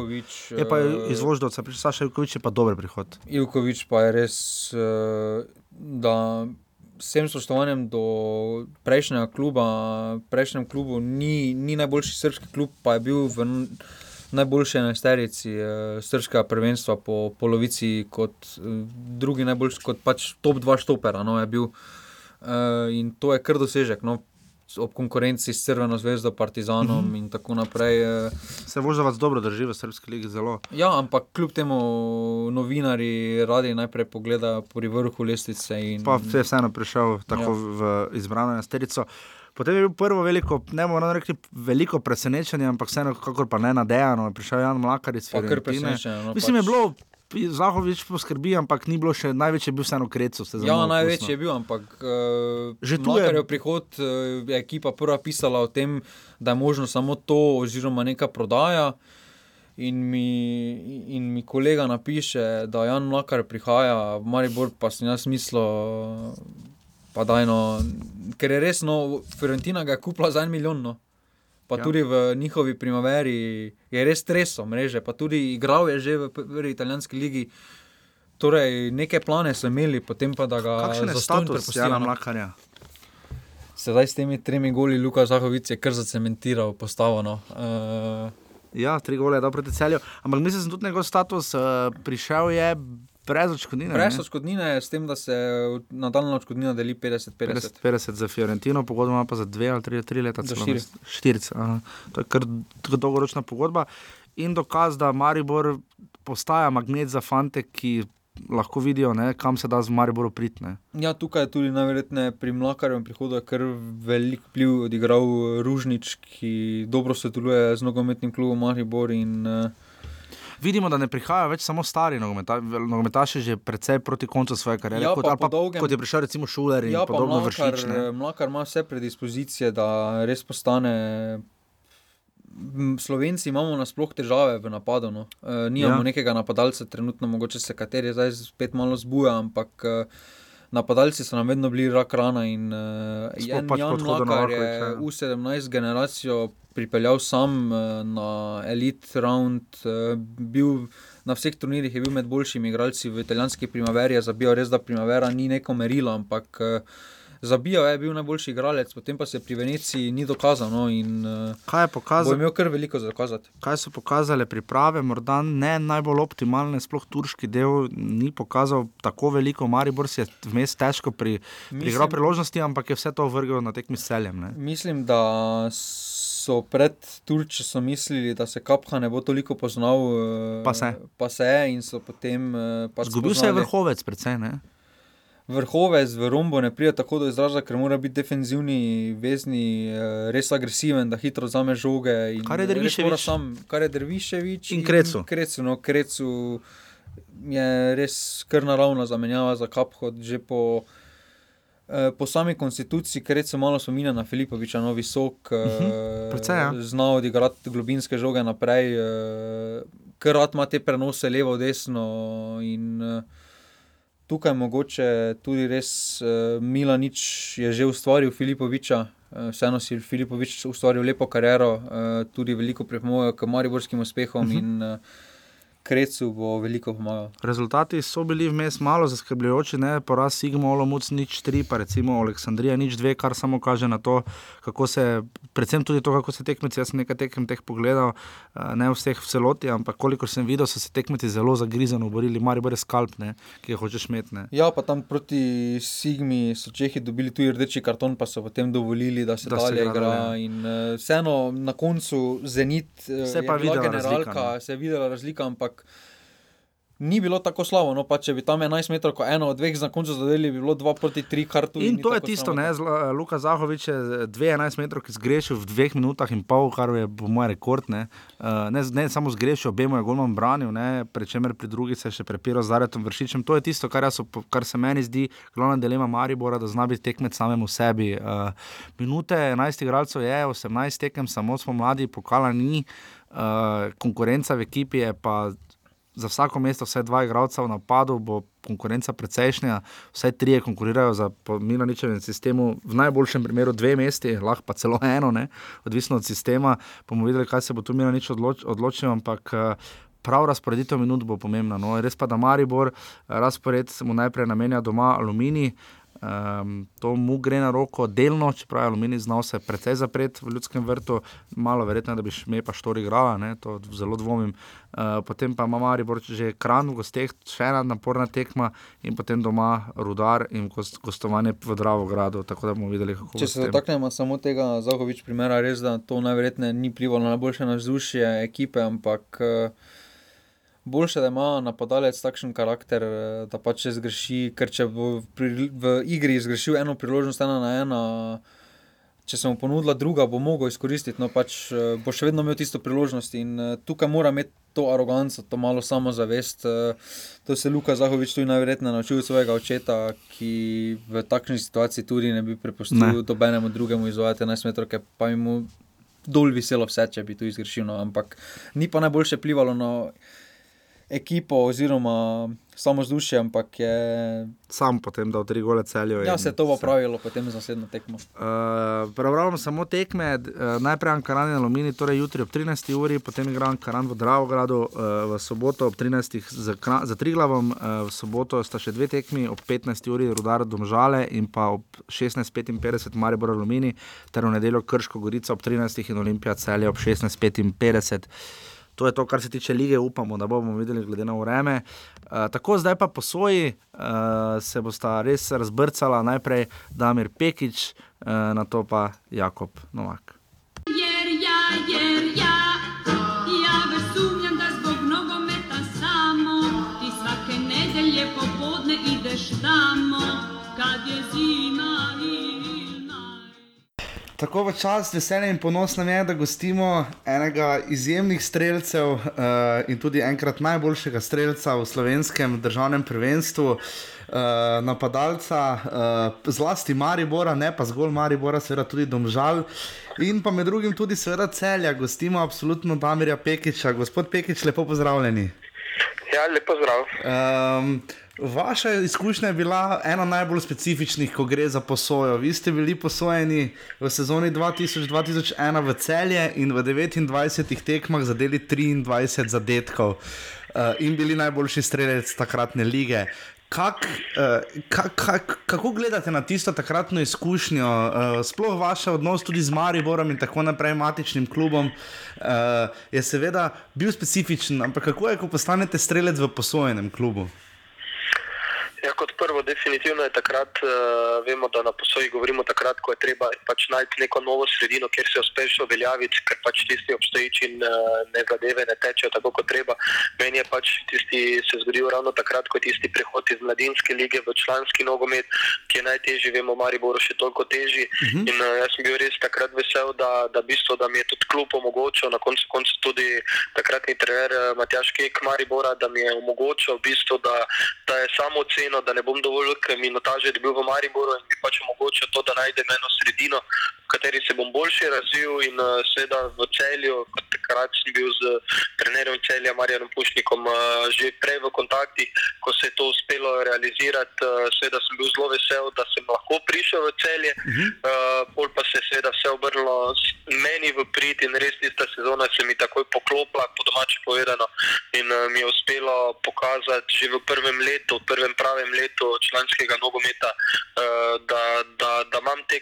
Je pa eh, izvoždovca, prišel Saša Jukovič, je pa dober prihod. Ivkovič pa je res, eh, da vsem spoštovanjem do prejšnjega kluba, prejšnjem klubu ni, ni najboljši srpski klub, pa je bil v najboljši enajsterici eh, srpskega prvenstva po polovici, kot eh, drugi najboljši, kot pač top 2 štopera. No, je bil, eh, in to je kar dosežek. No, Ob konkurenci s Crveno zvezdo, Partizanom in tako naprej. Se voždovac dobro drži v srpski ligi zelo. Ja, ampak kljub temu novinari radi najprej pogledajo pri vrhu lestvice. In, Pa je vseeno prišel tako Ja. v izbrano enajsterico. Potem je bil prvo veliko, ne moramo reči veliko presenečenje, ampak vseeno, kakor pa ne nadejano, je prišel Jan Mlakar iz pa kar Fiorentine. presenečenje. No, Mislim, je pač, bilo, Zahovič poskrbi, ampak ni bilo še največji, je bil vseeno krecu. Ja, največji je bil, ampak uh, Že tu je- Mlakarjev prihod uh, je ekipa prva pisala o tem, da je možno samo to, oziroma neka prodaja. In mi, in mi kolega napiše, da Jan Mlakar prihaja, v Maribor pa sem jaz mislil, pa dajno, ker je res, no, Fiorentina ga je kupila za en milijon. No. Pa Ja. tudi v njihovi primaveri je res streso mreže, pa tudi igral je že v prvi italijanski ligi. Torej, neke plane so imeli, potem pa da ga Kakšen je status Jana no. Mlakarja? Sedaj s temi tremi goli Luka Zahovic je kar zacementiral postavo. No. Uh, Ja, tri gole je dal proti celju. Ampak mislim, da je tudi njegov status uh, prišel je brez odškodnine. Brez ne? odškodnine, s tem, da se nadaljna odškodnina deli 50-50. 50, 50 za Fiorentino, pogodba pa za dve ali tri, tri leta. Za štiri. aha. to je kar kar dolgoročna pogodba. In dokaz, da Maribor postaja magnet za fante, ki lahko vidijo, ne, kam se da z Mariborom priti. Ja, tukaj je tudi najverjetneje pri Mlakarjevem prihodu kar velik vpliv odigral Ružnič, ki dobro sodeluje z nogometnim klubom Maribor. In, uh, Vidimo, da ne prihajajo več samo stari nogometa, nogometaši, že precej proti koncu svoje kariere. Ja, kot, pa po dolgem- kot je prišel recimo Šuler in ja, pa podobno Mlakar, vršič. ne. Mlakar ima vse predispozicije, da res postane. Slovenci imamo nasploh težave v napadu. No. E, nimamo ja. nekega napadalca, trenutno mogoče se kateri zdaj spet malo zbuja, ampak e, napadalci so nam vedno bili rak rana. In Sploh Jan, pač Jan Mlakar je ja. U17 generacijo pripeljal sam e, na elite round, e, bil. Na vseh turnirjih je bil med boljšimi igralci v italijanski primaveri, zabijal res, da primavera ni neko merilo, ampak eh, zabijal je bil najboljši igralec, potem pa se pri Veneciji ni dokazal. No, in uh, Kaj, je bo pokazal, imel kar veliko za dokazati. kaj so pokazale priprave, morda ne najbolj optimalne, sploh turški del ni pokazal tako veliko. Maribor si je vmes težko pri, prigral priložnosti, ampak je vse to vrgel na tekmi s celjem. Ne? mislim, da so pred Turčijo so mislili, da se Kapha ne bo toliko poznal, eh, Pa se. pa se je in so potem. eh, pač Zgubil se je vrhovec, predvsem. Vrhovec v rombo ne pride tako do izraza, ker mora biti defenzivni, vezni, eh, res agresiven, da hitro zame žoge. in Kar je mora Sam, kar je Derviševič In Krecu. Krecu, no, Krecu je res kar naravna zamenjava za Kapho, že po. Eh, Po sami konstituciji, ker se malo spominja na Filipoviča, no visok, uh -huh. precej, ja. znal odigrati globinske žoge naprej, ker rad ima te prenose levo, desno. In, uh, tukaj mogoče tudi res uh, Milanič je že ustvaril Filipoviča. Uh, vseeno si Filipovič ustvaril lepo kariero, uh, tudi veliko pripomogel k mariborskim uspehom uh -huh. in uh, Krecu bo veliko pomagal. Rezultati so bili vmes malo zaskrbljujoči, ne poraz Sigma, Olomouc nič tri, pa recimo Aleksandrija nič dve, kar samo kaže na to, kako se, predvsem tudi to, kako se tekmeci, jaz sem nekaj tekem teh pogledal, eh, ne vseh v celoti, ampak kolikor sem videl, so se tekmeci zelo zagrizeno borili, mari bo res skalp, ne, ki ga hočeš imeti. ne. Ja, pa tam proti Sigmi so Čehi dobili tudi rdeči karton, pa so potem dovolili, da se Da se dalje igra igra. In uh, vseeno na koncu Zenit uh, Se je pa videla generalka, razlika, ne. se je videla razlika, ampak ni bilo tako slabo. No, pa če bi tam 11 metrov, ko eno od dveh na koncu zadeli, bi bilo 2 proti 3, kar tudi. In ni to je tisto, sramotno. ne, zla, Luka Zahovič je 2-11 metrov, ki zgrešil v dveh minutah in pol, kar je po mojem rekord. Ne, uh, ne, ne samo zgrešil, obema je golman branil, ne, pri čemer pri drugi se je še prepiral z Zaretom Vršičem. To je tisto, kar, op- kar se meni zdi glavna dilema Maribora, da zna biti tekmec samemu sebi. Uh, minute 11 igralcev je, 18 tekem, samo smo mladi, pokala ni, uh, konkurenca v ekipi je pa za vsako mesto, vsaj dva igralca v napadu, bo konkurenca precejšnja, vsaj trije konkurirajo za Milaničevem sistemu, v najboljšem primeru dve mesti, lahko pa celo eno, ne? odvisno od sistema. Bomo videli, kaj se bo tu Milanič odloč, odločil, ampak. eh, Prav razporeditev minut bo pomembna. No. Res pa, da Maribor, eh, razpored mu najprej namenja doma Aluminij, Um, to mu gre na roko delno, čeprav je Aluminij znal se precej zapreti v ljudskem vrtu, malo verjetno, da bi še me pa štori igrala, ne, to zelo dvomim. Uh, potem pa ima Maribor že kran v gosteh, še ena naporna tekma in potem doma rudar in gost, gostovanje v Dravogradu, tako da bomo videli, kako Če bo s se dotaknemo samo tega Zahovič primera, res da to najverjetneje ni vplivalo na najboljše navzdušje ekipe, ampak eh, boljše, da ima napadalec takšen karakter, eh, da pač če zgreši, ker če bo v, pri- v igri zgrešil eno priložnost, ena na ena. Če se mu ponudila druga, bo mogel izkoristiti, no pač eh, bo še vedno imel tisto priložnost in eh, tukaj mora imeti to aroganco, to malo samozavest. To se je Luka Zahovič tudi najverjetneje naučil od svojega očeta, ki v takšni situaciji tudi ne bi prepustil Ne. dobenemu drugemu izvajati 11 metrov, pa bi mu dol viselo vse, če bi to izgrešil. No. Ampak ni pa najboljše vplivalo na ekipo oziroma samo vzdušje, ampak je. Sam potem dal tri gole celjo. Ja, se to bo pravilo potem za naslednjo tekmo. Uh, Pravno samo tekme, uh, najprej Ankaran in Alumini, torej jutri ob 13. uri, potem igra Ankaran v Dravogradu, uh, v soboto ob 13. za, za Triglavom, uh, v soboto sta še dve tekmi, ob 15. uri Rudar Domžale in pa ob 16.55 Maribor Alumini, ter v nedeljo Krško Gorica ob 13. in Olimpija celje ob 16.55. To je to, kar se tiče lige, upamo, da bomo videli, glede na vreme. Uh, tako zdaj pa po svoji uh, se bosta res razbrcala, najprej Damir Pekič, uh, na to pa Jakob Novak. Tako v čast, veselje in ponos nam je, da gostimo enega izjemnih streljcev uh, in tudi enkrat najboljšega streljca v slovenskem državnem prvenstvu. Uh, napadalca, uh, zlasti Maribora, ne pa zgolj Maribora, seveda tudi Domžal. In pa med drugim tudi, seveda, celja, gostimo absolutno Damirja Pekiča. Gospod Pekič, lepo pozdravljeni. Ja, lepo zdrav. Um, vaša izkušnja je bila ena najbolj specifičnih, ko gre za posojo. Vi ste bili posojeni v sezoni 2000-2001 v celje in v 29 tekmah zadeli 23 zadetkov uh, in bili najboljši strelec takratne lige. Kak, uh, kak, kak, kako gledate na tisto takratno izkušnjo, uh, sploh vaš odnos tudi z Mariborom in tako naprej, matičnim klubom, uh, je seveda bil specifičen, ampak kako je, ko postanete strelec v posojenem klubu? Ja, kot prvo, definitivno je takrat, uh, vemo, da na posoji govorimo takrat, ko je treba pač najti neko novo sredino, kjer se uspeš uveljaviti, ker pač tisti obstoječi uh, ne zadeve ne tečejo tako, kot treba. Meni je pač tisti se zgodil ravno takrat, ko je tisti prehod iz mladinske lige v članski nogomet, ki je najtežji, vemo, Mariboru še toliko težji. Uh -huh. In uh, jaz sem bil res takrat vesel, da, da, bistvo, da mi je tudi klub omogočil, na koncu, koncu tudi takratni trener uh, Matjaš Kek Maribora, da mi je omogočil, v bistvu, da, da je samo ocena oceno, da ne bom dovolj minutaže dobil v Mariboru in mi pač omogočil to, da najdem eno sredino, v kateri se bom boljše razvil in uh, seveda v celju, kot takrat sem bil z trenerjem celja Marjanom Pušnikom uh, že prej v kontaktih, ko se je to uspelo realizirati, uh, seveda sem bil zelo vesel, da sem lahko prišel v celje, uh -huh. uh, pol pa se je seveda vse obrnilo meni v prid in res tista sezona se mi takoj poklopila, po domače povedano, in mi je uspelo pokazati že v prvem letu, v prvem pravem letu članskega nogometa, da, da, da imam te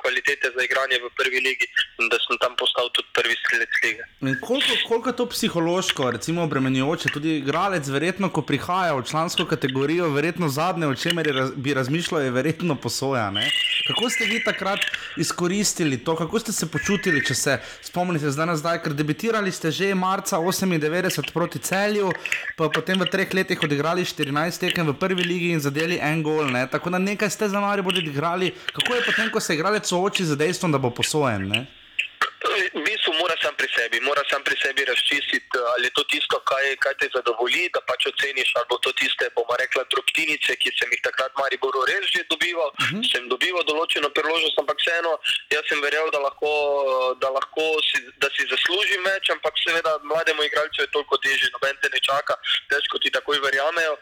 kvalitete za igranje v prvi ligi in da sem tam postal tudi prvi strelec lige. In koliko, koliko je to psihološko, recimo, obremenjujoče, tudi igralec, verjetno, ko prihaja v člansko kategorijo, verjetno zadnje, o čemer raz, bi razmišljal, je verjetno posoja. Ne? Kako ste vi takrat izkoristili to, kako ste se počutili, če se spomnite zdaj nazaj, ker debitirali ste že marca 98 proti celju, pa potem v treh letih odigrali 14 tekem v prvi ligi in zadeli en gol. Ne? Tako da nekaj ste za Maribor odigrali. Kako je potem, ko se igralec sooči z dejstvom, da bo posojen? Ne? V bistvu mora sam pri sebi, mora sam pri sebi razčistiti, ali je to tisto, kaj, kaj te zadovolji, da pač oceniš, ali bo to tiste, bomo rekla, drobtinice, ki sem jih takrat Mariboru res že dobival, uh -huh. sem dobival določeno priložnost, ampak vseeno, jaz sem verjel, da lahko, da lahko si, da si zaslužim več, ampak seveda mlademu igralcu je toliko težje, noben te ne čaka, težko ti takoj verjamejo.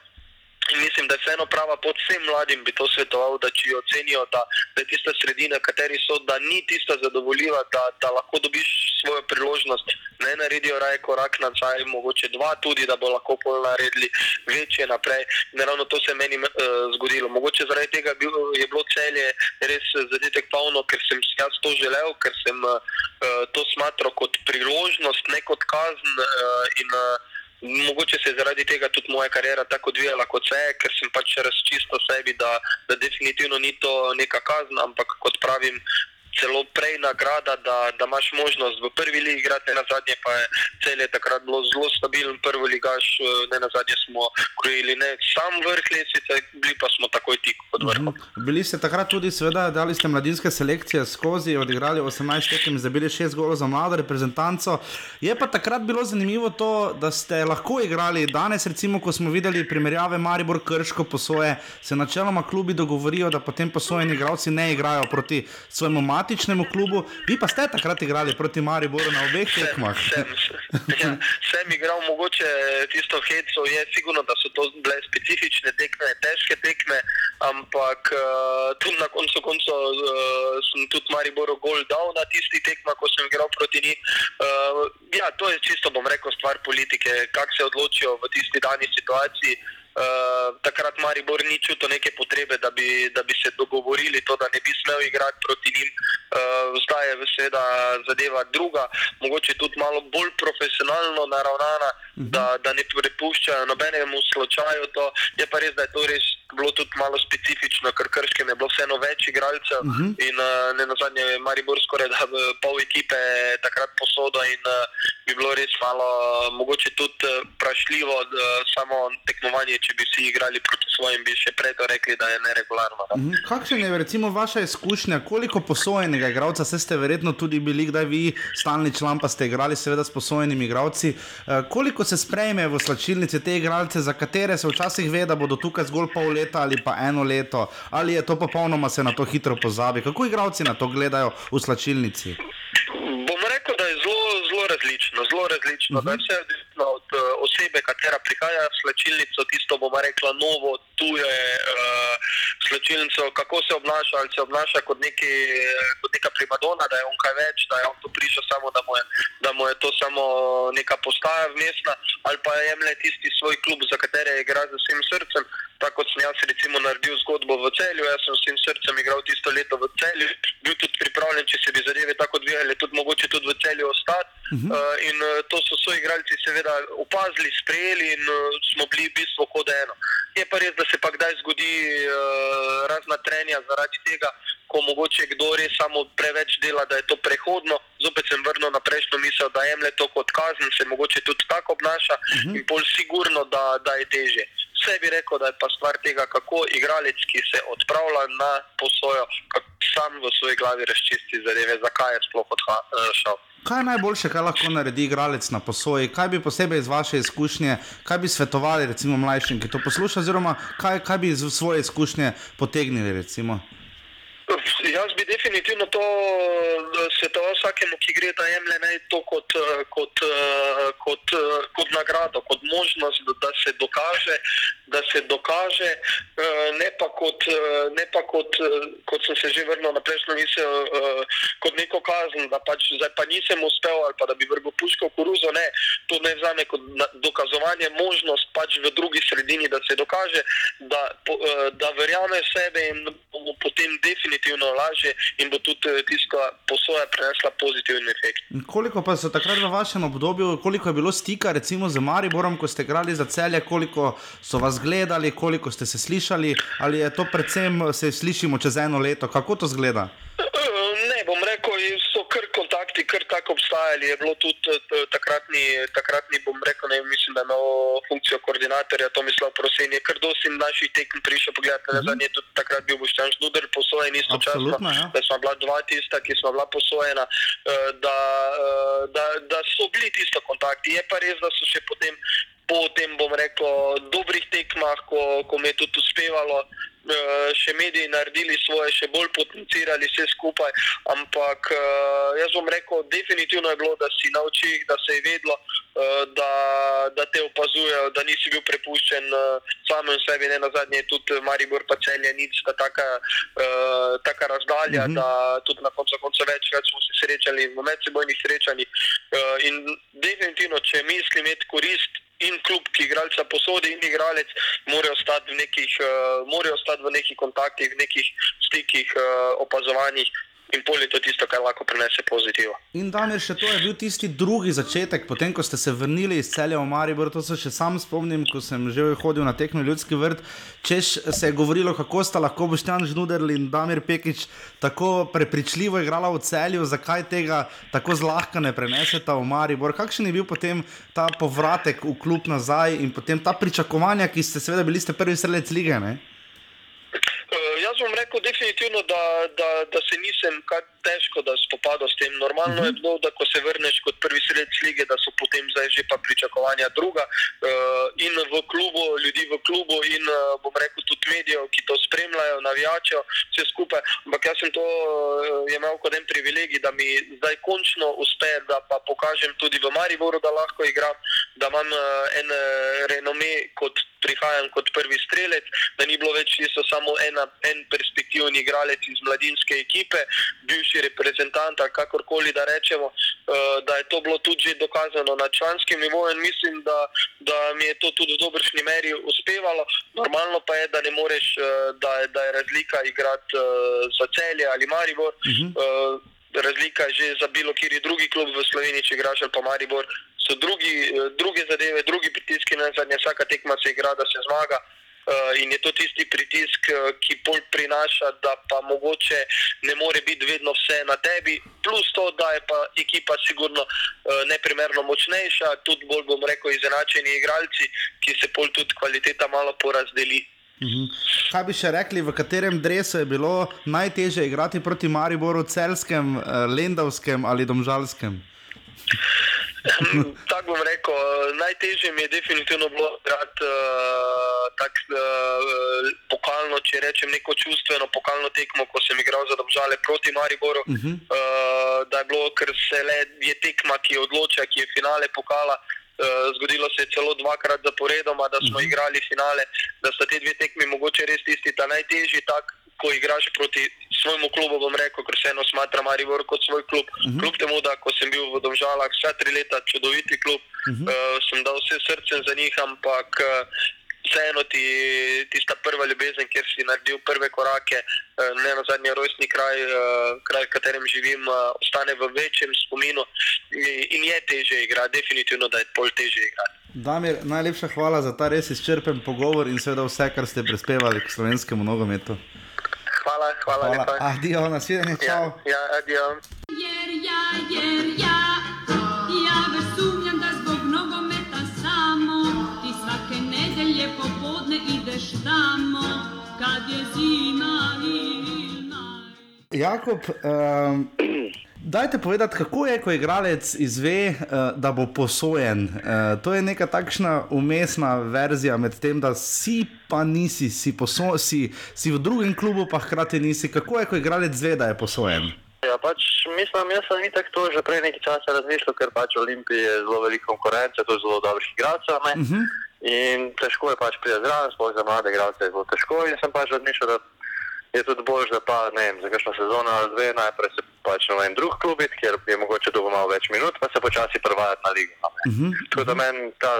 In mislim, da je vseeno prava pot vsem mladim bi to svetoval, da če jo ocenijo, da, da je tista sredina, v kateri so, da ni tista zadovoljiva, da, da lahko dobiš svojo priložnost, ne naredijo raje korak nazaj, mogoče dva tudi, da bo lahko pol naredili večje naprej. In ravno to se je meni uh, zgodilo. Mogoče zaradi tega bil, je bilo celje res zadetek polno, ker sem si jaz to želel, ker sem uh, to smatral kot priložnost, ne kot kazen uh, in uh, Mogoče se je zaradi tega tudi moja karjera tako odvijala, kot se je, ker sem pač razčistil sebi, da, da definitivno ni to neka kazna, ampak kot pravim, celo prej nagrada, da, da imaš možnost v prvi ligi igrati, na zadnje pa je celje takrat bilo zelo stabilen, prvi ligaš, ne na zadnje smo krojili ne sam vrh lesice, bili pa smo takoj tik pod vrhom. Mhm. Bili ste takrat tudi, seveda, dali ste mladinske selekcije skozi, odigrali 18 tekem, zabili 6 golov za mlado reprezentanco. Je pa takrat bilo zanimivo to, da ste lahko igrali danes, recimo, ko smo videli primerjave Maribor Krško posoje, se načeloma klubi dogovorijo, da potem posojeni igralci ne igrajo proti svojemu matičnemu klubu. Vi pa ste takrat igrali proti Mariboru na obeh tekmah. Sem, sem, ja, sem igral mogoče tisto heco, je sigurno, da so to bile specifične tekme, težke tekme, ampak uh, tudi na koncu koncev uh, sem tudi Mariboru gol dal na tisti tekma, ko sem igral proti njih. Uh, ja, to je čisto, bom rekel, stvar politike, kako se odločijo v tisti dani situaciji. Uh, takrat Maribor ni čutil neke potrebe, da bi, da bi se dogovorili to, da ne bi smel igrati proti njim. Uh, zdaj je seveda zadeva druga, mogoče tudi malo bolj profesionalno naravnana, -huh. da, da ne prepuščajo nobenemu slučaju. To. Je pa res, da je to res bilo tudi malo specifično, ker krškem je bilo vseeno več igralcev uh -huh. in uh, ne na zadnje je Maribor skoraj da pol ekipe takrat posodo in uh, bi bilo res malo, mogoče tudi uh, prašljivo uh, samo tekmovanje, če bi vsi igrali proti svojim, bi še prej to rekli, da je neregularno. Da. Mhm. Kakšna je recimo vaša izkušnja, koliko posojenega igralca, se ste verjetno tudi bili, kdaj vi, stalni član, pa ste igrali seveda s posojenimi igralci, uh, koliko se sprejme v slačilnici te igralce, za katere se včasih ve, da bodo tukaj zgolj pol leta ali pa eno leto, ali je to popolnoma se na to hitro pozabi. Kako igralci na to gledajo v slačilnici? Bom rekel, da je zelo, zelo različno. Zelo različno. Uh -huh. Vse je odvisno od uh, osebe, katera prihaja v slačilnico, tisto bomo rekla novo, tuje uh, slačilnico, kako se obnaša, ali se obnaša kot, neki, kot neka primadona, da je on kaj več, da je on to prišel samo, da mu je, da mu je to samo neka postaja vmesna, ali pa jemlje tisti svoj klub, za katere igra z vsem srcem. Tako kot sem jaz recimo naredil zgodbo v celju, jaz sem s vsem srcem igral tisto leto v celju, bil tudi pripravljen, če se bi zadeve tako odvijale, tudi mogoče tudi v celju ostati. Uh -huh. uh, in uh, to so svoji igralci seveda opazili, sprejeli in uh, smo bili v bistvu kot eno. Je pa res, da se pa kdaj zgodi uh, razna trenja zaradi tega, ko mogoče kdo res samo preveč dela, da je to prehodno. Zopet sem vrnil na prejšnjo misel, da jemlje to kot kazen, se mogoče tudi tako obnaša uh -huh. in pol sigurno, da, da je teže. Vse bi rekel, da je pa stvar tega, kako igralec, ki se odpravlja na posojo, sam v svoji glavi razčisti zadeve, zakaj je sploh odha- eh. Kaj je najboljše, kar lahko naredi igralec na posoji? Kaj bi posebej iz vaše izkušnje, kaj bi svetovali recimo mlajšim, ki to poslušajo, oziroma kaj, kaj bi iz svoje izkušnje potegnili? Recimo? Jaz bi definitivno to svetoval vsakemu, ki gre da jemlje ne to kot, eh, kot, eh, kot, eh, kot nagrado, kot možnost, da, se dokaže, da se dokaže, ne pa kot, ne pa kot, kot sem se že vrnil na prejšnjo misel, kot neko kazen, da pač zdaj pa nisem uspel ali pa da bi vrgel puško v koruzo. Ne, to ne vzame kot dokazovanje, možnost pač v drugi sredini, da se dokaže, da, da verjame v sebe in bo mu potem definitivno lažje in bo tudi eh, tista posoja prinesla pozitiven efekt. In Koliko pa so takrat v vašem obdobju, koliko je bilo stika recimo z Mariborom, ko ste igrali za celje, koliko so vas gledali, koliko ste se slišali, ali je to predvsem se slišimo čez eno leto, kako to zgleda? Eh, Ne, bom rekel, so kar kontakti, kar tako obstajali. Je bilo tudi eh, takratni, takratni bom rekel, ne, mislim, da imel funkcijo koordinatorja Tomislav Prosen, je kar dosti naših tekem prišel pogledati. Mm -hmm. Zadnji je tudi takrat bil Boštjan Žnuder posojen istočasno, ja. da smo bila dva tista, ki smo bila posojena, eh, da, eh, da, da so bili tisto kontakti. Je pa res, da so še potem, po tem, bom rekel, dobrih tekmah, ko, ko mi je tudi uspevalo, še mediji naredili svoje, še bolj potencirali vse skupaj. Ampak eh, jaz bom rekel, definitivno je bilo, da si na očih, da se je vedlo, eh, da, da te opazujejo, da nisi bil prepuščen eh, samem sebi. Ne na zadnje je tudi Maribor pa celje nič, da taka, eh, taka razdalja, mm -hmm. da tudi na koncu konca večkrat smo se srečali v medsebojnih srečanjih. Eh, in definitivno, če misli imeti korist in klub, ki igralca posodi, in igralec, morajo ostati v nekih, uh, morajo ostati v nekih kontaktih, v nekih stikih, uh, opazovanjih. In pol je to tisto, kar lahko prinese pozitivno. In Damir, še to je bil tisti drugi začetek, potem ko ste se vrnili iz celja v Maribor, to se še sam spomnim, ko sem že hodil na tekmo Ljudski vrt, češ se je govorilo, kako sta lahko Boštjan Žnuderl in Damir Pekič tako prepričljivo igrala v celju, zakaj tega tako zlahka ne preneseta v Maribor. Kakšen je bil potem ta povratek v klub nazaj in potem ta pričakovanja, ki ste seveda bili ste prvi strelec lige, ne? Uh, jaz bom rekel definitivno, da, da, da se nisem kar težko da spopadal s tem. Normalno uh -huh. je bilo, da ko se vrneš kot prvi sredec lige, da so potem zdaj že pa pričakovanja druga uh, in v klubu, ljudi v klubu in uh, bom rekel tudi medijev, ki to spremljajo, navijačejo vse skupaj. Ampak jaz sem to uh, imel kot en privilegij, da mi zdaj končno uspe, da pa pokažem tudi v Mariboru, da lahko igram, da imam uh, en uh, renome kot prihajam kot prvi strelec, da ni bilo več samo ena, en perspektivni igralec iz mladinske ekipe, bivši reprezentant, ali kakorkoli da rečemo, uh, da je to bilo tudi že dokazano na članskem nivoju in mislim, da, da mi je to tudi v dobršni meri uspevalo. Normalno pa je, da ne moreš, uh, da, da je razlika igrati uh, za celje ali Maribor. Uh -huh. uh, razlika je že za bilo kjer drugi klub v Sloveniji, če igraš ali pa Maribor. So drugi, druge zadeve, drugi pritiski na zadnje, vsaka tekma se igra, da se zmaga. Uh, in je to tisti pritisk, eh, ki bolj prinaša, da pa mogoče ne more biti vedno vse na tebi, plus to, da je pa ekipa sigurno uh, neprimerno močnejša, tudi bolj bom rekel izenačeni igralci, ki se pol tudi kvaliteta malo porazdeli. Mhm. Kaj bi še rekli, v katerem dresu je bilo najtežje igrati proti Mariboru, celskem, eh, lendavskem ali domžalskem? Tako bom rekel, eh, najtežje mi je definitivno bilo igrati uh, tako uh, pokalno, če rečem neko čustveno pokalno tekmo, ko sem igral za Domžale proti Mariboru. Uh -huh. uh, da je bilo, ker se le je tekma, ki odloča, ki je finale pokala. Uh, zgodilo se je celo dvakrat zaporedoma, da smo uh -huh. igrali finale, da sta te dve tekmi mogoče res tisti ta najtežji tak, ko igraš proti svojemu klubu, bom rekel, ker vseeno smatram Maribor kot svoj klub. Uh -huh. Kljub temu, da ko sem bil v Domžalah vsa tri leta, čudoviti klub, uh -huh. uh, sem dal vse srce za njih, ampak uh, vseeno ti tista prva ljubezen, kjer si naredil prve korake, uh, ne na zadnji rojstni kraj, uh, kraj, v katerem živim, uh, ostane v večjem spominu in, in je teže igrati, definitivno, da je pol teže igrati. Damir, najlepša hvala za ta res izčrpen pogovor in seveda vse, kar ste prispevali k slovenskemu nogometu. Hvala, hvala, Hvala, lepa. adijo, nasvidenje, Ja, čau. ja, adijo. Jer ja, jer ja, ja već sumnjam da zbog nogometa samo ti svake nedelje popodne ideš tamo kad je zima i Jakob, um, dajte povedati, kako je, ko igralec izve, uh, da bo posojen. Uh, to je neka takšna umestna verzija med tem, da si pa nisi, si, poso, si, si v drugem klubu, pa hkrati nisi. Kako je, ko igralec zve, da je posojen? Ja, pač mislim, jaz sem itak to že prej nekaj časa razmišljal, ker pač v Olimpiji je zelo veliko konkurence, to je zelo dobrih igralcev. Uh -huh. In težko je pač priti zraven, sploh za mlade igralce je zelo težko. In sem pač razmišljal, da je tudi bolj, da pa ne vem, za kakšno sezono ali dve najprej se pač na en drug klub, kjer je mogoče dobo malo več minut, pa se počasi prevajati na ligo. Uh -huh. Tako da meni ta,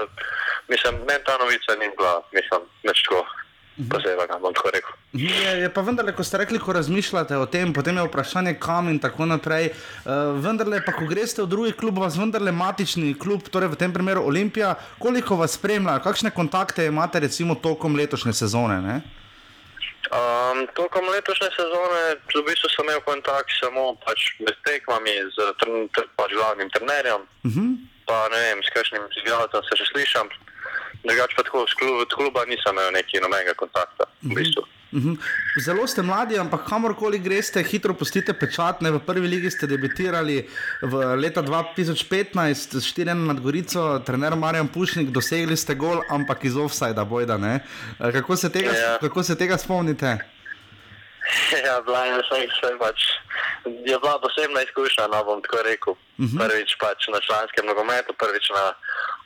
mislim, men ta novica ni bila, mislim, več tako. Posebej, bom tako rekel. Je, je pa vendarle, ko ste rekli, ko razmišljate o tem, potem je vprašanje, kam in tako naprej. Uh, vendarle, pa ko greste v drugi klub, vas vendarle matični klub, torej v tem primeru Olimpija, koliko vas spremlja, kakšne kontakte imate recimo tokom letošnje sezone? Ne? Um, tokom letošnje sezone v bistvu sem imel kontakt samo pač med tekmami z tr tr pač glavnim trenerjem, uh -huh. pa ne vem, s kakšnim igralcem se še slišam. Drugač pa tako, od kluba nisem imel neki nobenega kontakta. V bistvu. Uh -huh. Zelo ste mladi, ampak kamorkoli greste, hitro pustite pečat. Ne? V prvi ligi ste debitirali v leta 2015 s 4 nad Gorico, trener Marjan Pušnik, dosegli ste gol, ampak iz offsajda bojda. Ne? Kako, se tega, ja. kako se tega spomnite? Ja, bila je, vse, vse pač, je bila posebna izkušnja, no bom tako rekel. Uh -huh. Prvič pač na članskem nogometu, prvič na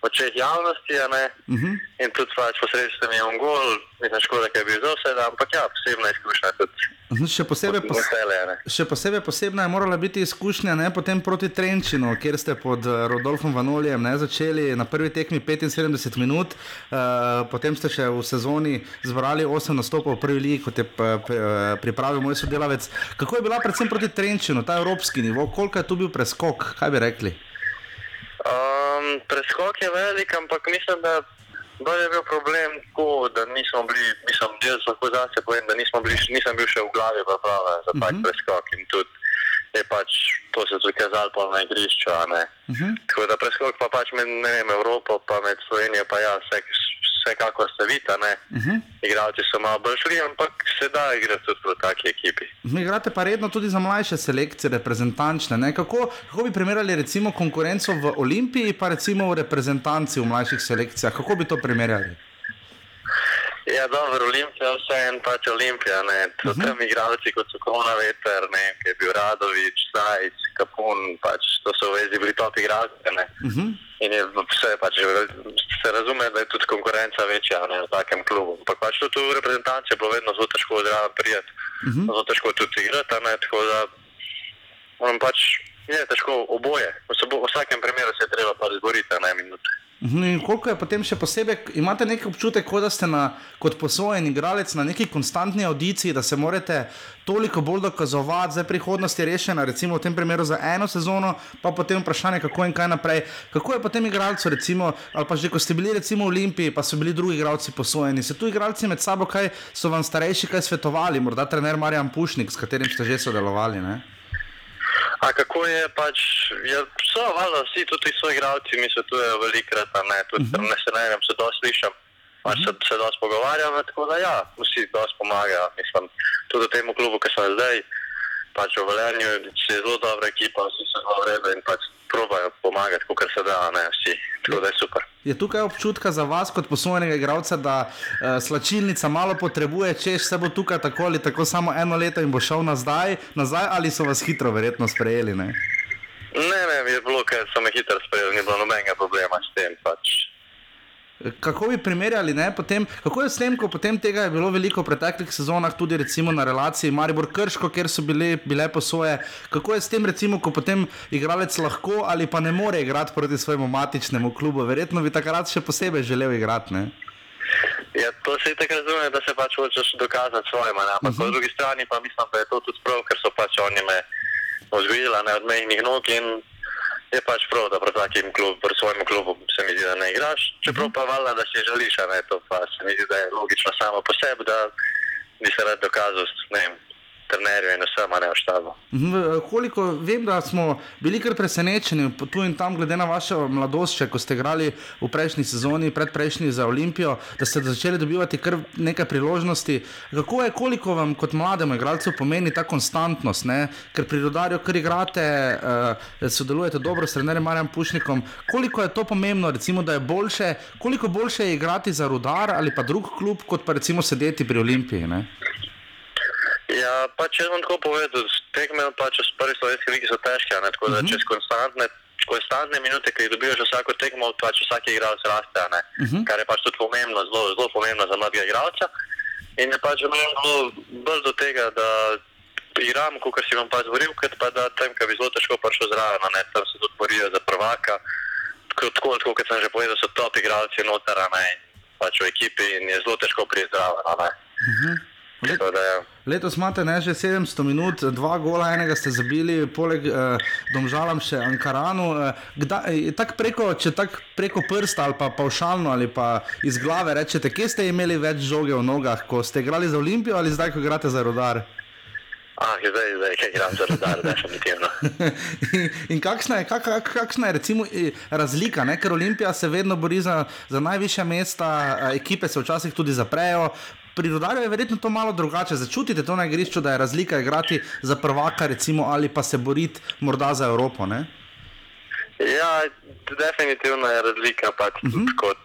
očeh javnosti. Uh -huh. In tudi pač posredstvom je on gol, mislim, škoda, da je bil zelo sedaj, ampak ja, posebna izkušnja tudi. Še posebej, pos vesele, še posebej posebna je morala biti izkušnja ne, potem proti Trenčinu, kjer ste pod uh, Rodolfom Vanolijem ne, začeli na prvi tekmi 75 minut, uh, potem ste še v sezoni zbrali 8 nastopov v prvi ligi, kot je pripravil moj sodelavec. Kako je bila predvsem proti Trenčinu, ta evropski nivo, koliko je tu bil preskok, kaj bi rekli? Um, preskok je velik, ampak mislim, da Bolj je bil problem tako, da nismo bili, mislim, jaz lahko zase povem, da nismo bili, nisem bil še v glavi prave za tak uh -huh. preskok in tudi je pač to se tudi kazalo pa na igrišču. Uh -huh. Tako da preskok pa pač med, vem, Evropo pa med Slovenijo pa ja, vse, vsekakor se vita. Uh -huh. Igralci so malo bolj šli, ampak se da igrati tudi proti taki ekipi. Mi igrate pa redno tudi za mlajše selekcije, reprezentančne, ne. Kako, kako bi primerjali recimo konkurenco v Olimpiji pa recimo v reprezentanci v mlajših selekcijah, kako bi to primerjali? Ja, dobro, Olimpija, vse en pač Olimpija. Tudi uh -huh. tam igralci kot so Korona Veter, ne, ki je bil Radovič, Sajc, Kapun, pač to so v vezi bili top igralci. Uh -huh. In je vse pač, se razume, da je tudi konkurenca večja ne, v takem klubu. Ampak pač tudi v reprezentanci je bilo vedno zelo težko zraven prijeti, uh -huh. zelo težko tudi igrati, ne, tako da on pač je težko oboje. V vsakem primeru se je treba pa izboriti na minute. Mhm, in koliko je potem še posebej, imate neki občutek, da ste na, kot posojen igralec na neki konstantni audiciji, da se morate toliko bolj dokazovati, prihodnost je rešena, recimo v tem primeru za eno sezono, pa potem vprašanje, kako in kaj naprej. Kako je potem igralcu, recimo, ali pa že ko ste bili recimo v Olimpiji, pa so bili drugi igralci posojeni, se tu igralci med sabo, kaj so vam starejši kaj svetovali, morda trener Marjan Pušnik, s katerim ste že sodelovali? Ne? A kako je pač, ja, so valjda vsi tudi svoji igralci, mi svetujejo velikrat, ne, tudi uh -huh. ne se ne vem, se dosti slišam, pač se, se dosti pogovarjam, tako da ja, vsi dosti pomagajo, mislim, tudi v tem klubu, ki sem zdaj, pač v Velenju, je zelo dobra ekipa, vsi so zelo vrede in pač probajo pomagati, kot se da, ne vsi. Tako da je super. Je tukaj občutka za vas, kot poslovnega igralca, da uh, slačilnica malo potrebuje, če se bo tukaj tako ali tako samo eno leto in bo šel nazaj, nazaj ali so vas hitro verjetno sprejeli? Ne, ne, ne je bilo, ker so me hitro sprejeli, ni bilo nobenega problema s tem. Pač. Kako bi primerjali, ne, potem, kako je s tem, ko potem tega je bilo veliko v preteklih sezonah, tudi recimo na relaciji Maribor Krško, kjer so bile, bile posoje. Kako je s tem, recimo, ko potem igralec lahko ali pa ne more igrati proti svojemu matičnemu klubu? Verjetno bi takrat še posebej želel igrati. Ne? Ja, to se tako razume, da se pač hočeš dokazati svojim, ampak uh -huh. po mhm. drugi strani pa mislim, da je to tudi prav, ker so pač oni me vzgojili od mejnih nog in je pač prav, da pri takem klubu, pri svojem klubu se mi zdi, da ne igraš. Čeprav pa valjda, da si želiš, ne, to pa se mi zdi, da je logično samo po sebi, da bi se rad dokazal, ne vem, trenerju in vsem, ne v štabu. Mhm, Koliko vem, da smo bili kar presenečeni tu in tam, glede na vašo mladost, še ko ste igrali v prejšnji sezoni, predprejšnji za Olimpijo, da ste začeli dobivati kar nekaj priložnosti. Kako je, koliko vam kot mlademu igralcu pomeni ta konstantnost? Ne? Ker pri rodarju, ker igrate, uh, sodelujete dobro s trenerjem Marjem Pušnikom, koliko je to pomembno, recimo, da je boljše, koliko boljše je igrati za rodar ali pa drug klub, kot pa recimo sedeti pri Olimpiji? Ne? Ja, pa če bom tako povedal, tekme pač v prvi slovenski ligi so težke, ne, tako da Mhm. čez konstantne, konstantne minute, ki jih dobijo že vsako tekmo, pač vsak igralec raste, ne, Mhm. kar je pač tudi pomembno, zelo, zelo pomembno za mladega igralca. In je pač bilo bolj do tega, da igram, kot si vam pač govoril, kot pa da tam, ki bi zelo težko prišel zraven, ne, tam se tudi borijo za prvaka. Tako, tako, kot sem že povedal, so top igralci noter, ne, pač v ekipi in je zelo težko priti zraven, a ne. Let- ja. Letos imate ne, že 700 minut, dva gola, enega ste zabili, poleg eh, Domžalam še Ankaranu. Eh, kdaj, tak preko, če tako preko prsta ali pa pavšalno ali pa iz glave rečete, kje ste imeli več žoge v nogah, ko ste igrali za Olimpijo ali zdaj, ko igrate za Rodar? Ah, zdaj, zdaj, kaj igram za rodar, definitivno. in in kakšna je, kak, kak, kakšna je recimo, eh, razlika, ne? ker Olimpija se vedno bori za, za najvišja mesta, eh, ekipe se včasih tudi zaprejo. Pri rodarju je verjetno to malo drugače. Začutite to na igrišču, da je razlika igrati za prvaka, recimo, ali pa se boriti morda za Evropo. Ne? Ja, definitivno je razlika. Pač uh -huh. kot,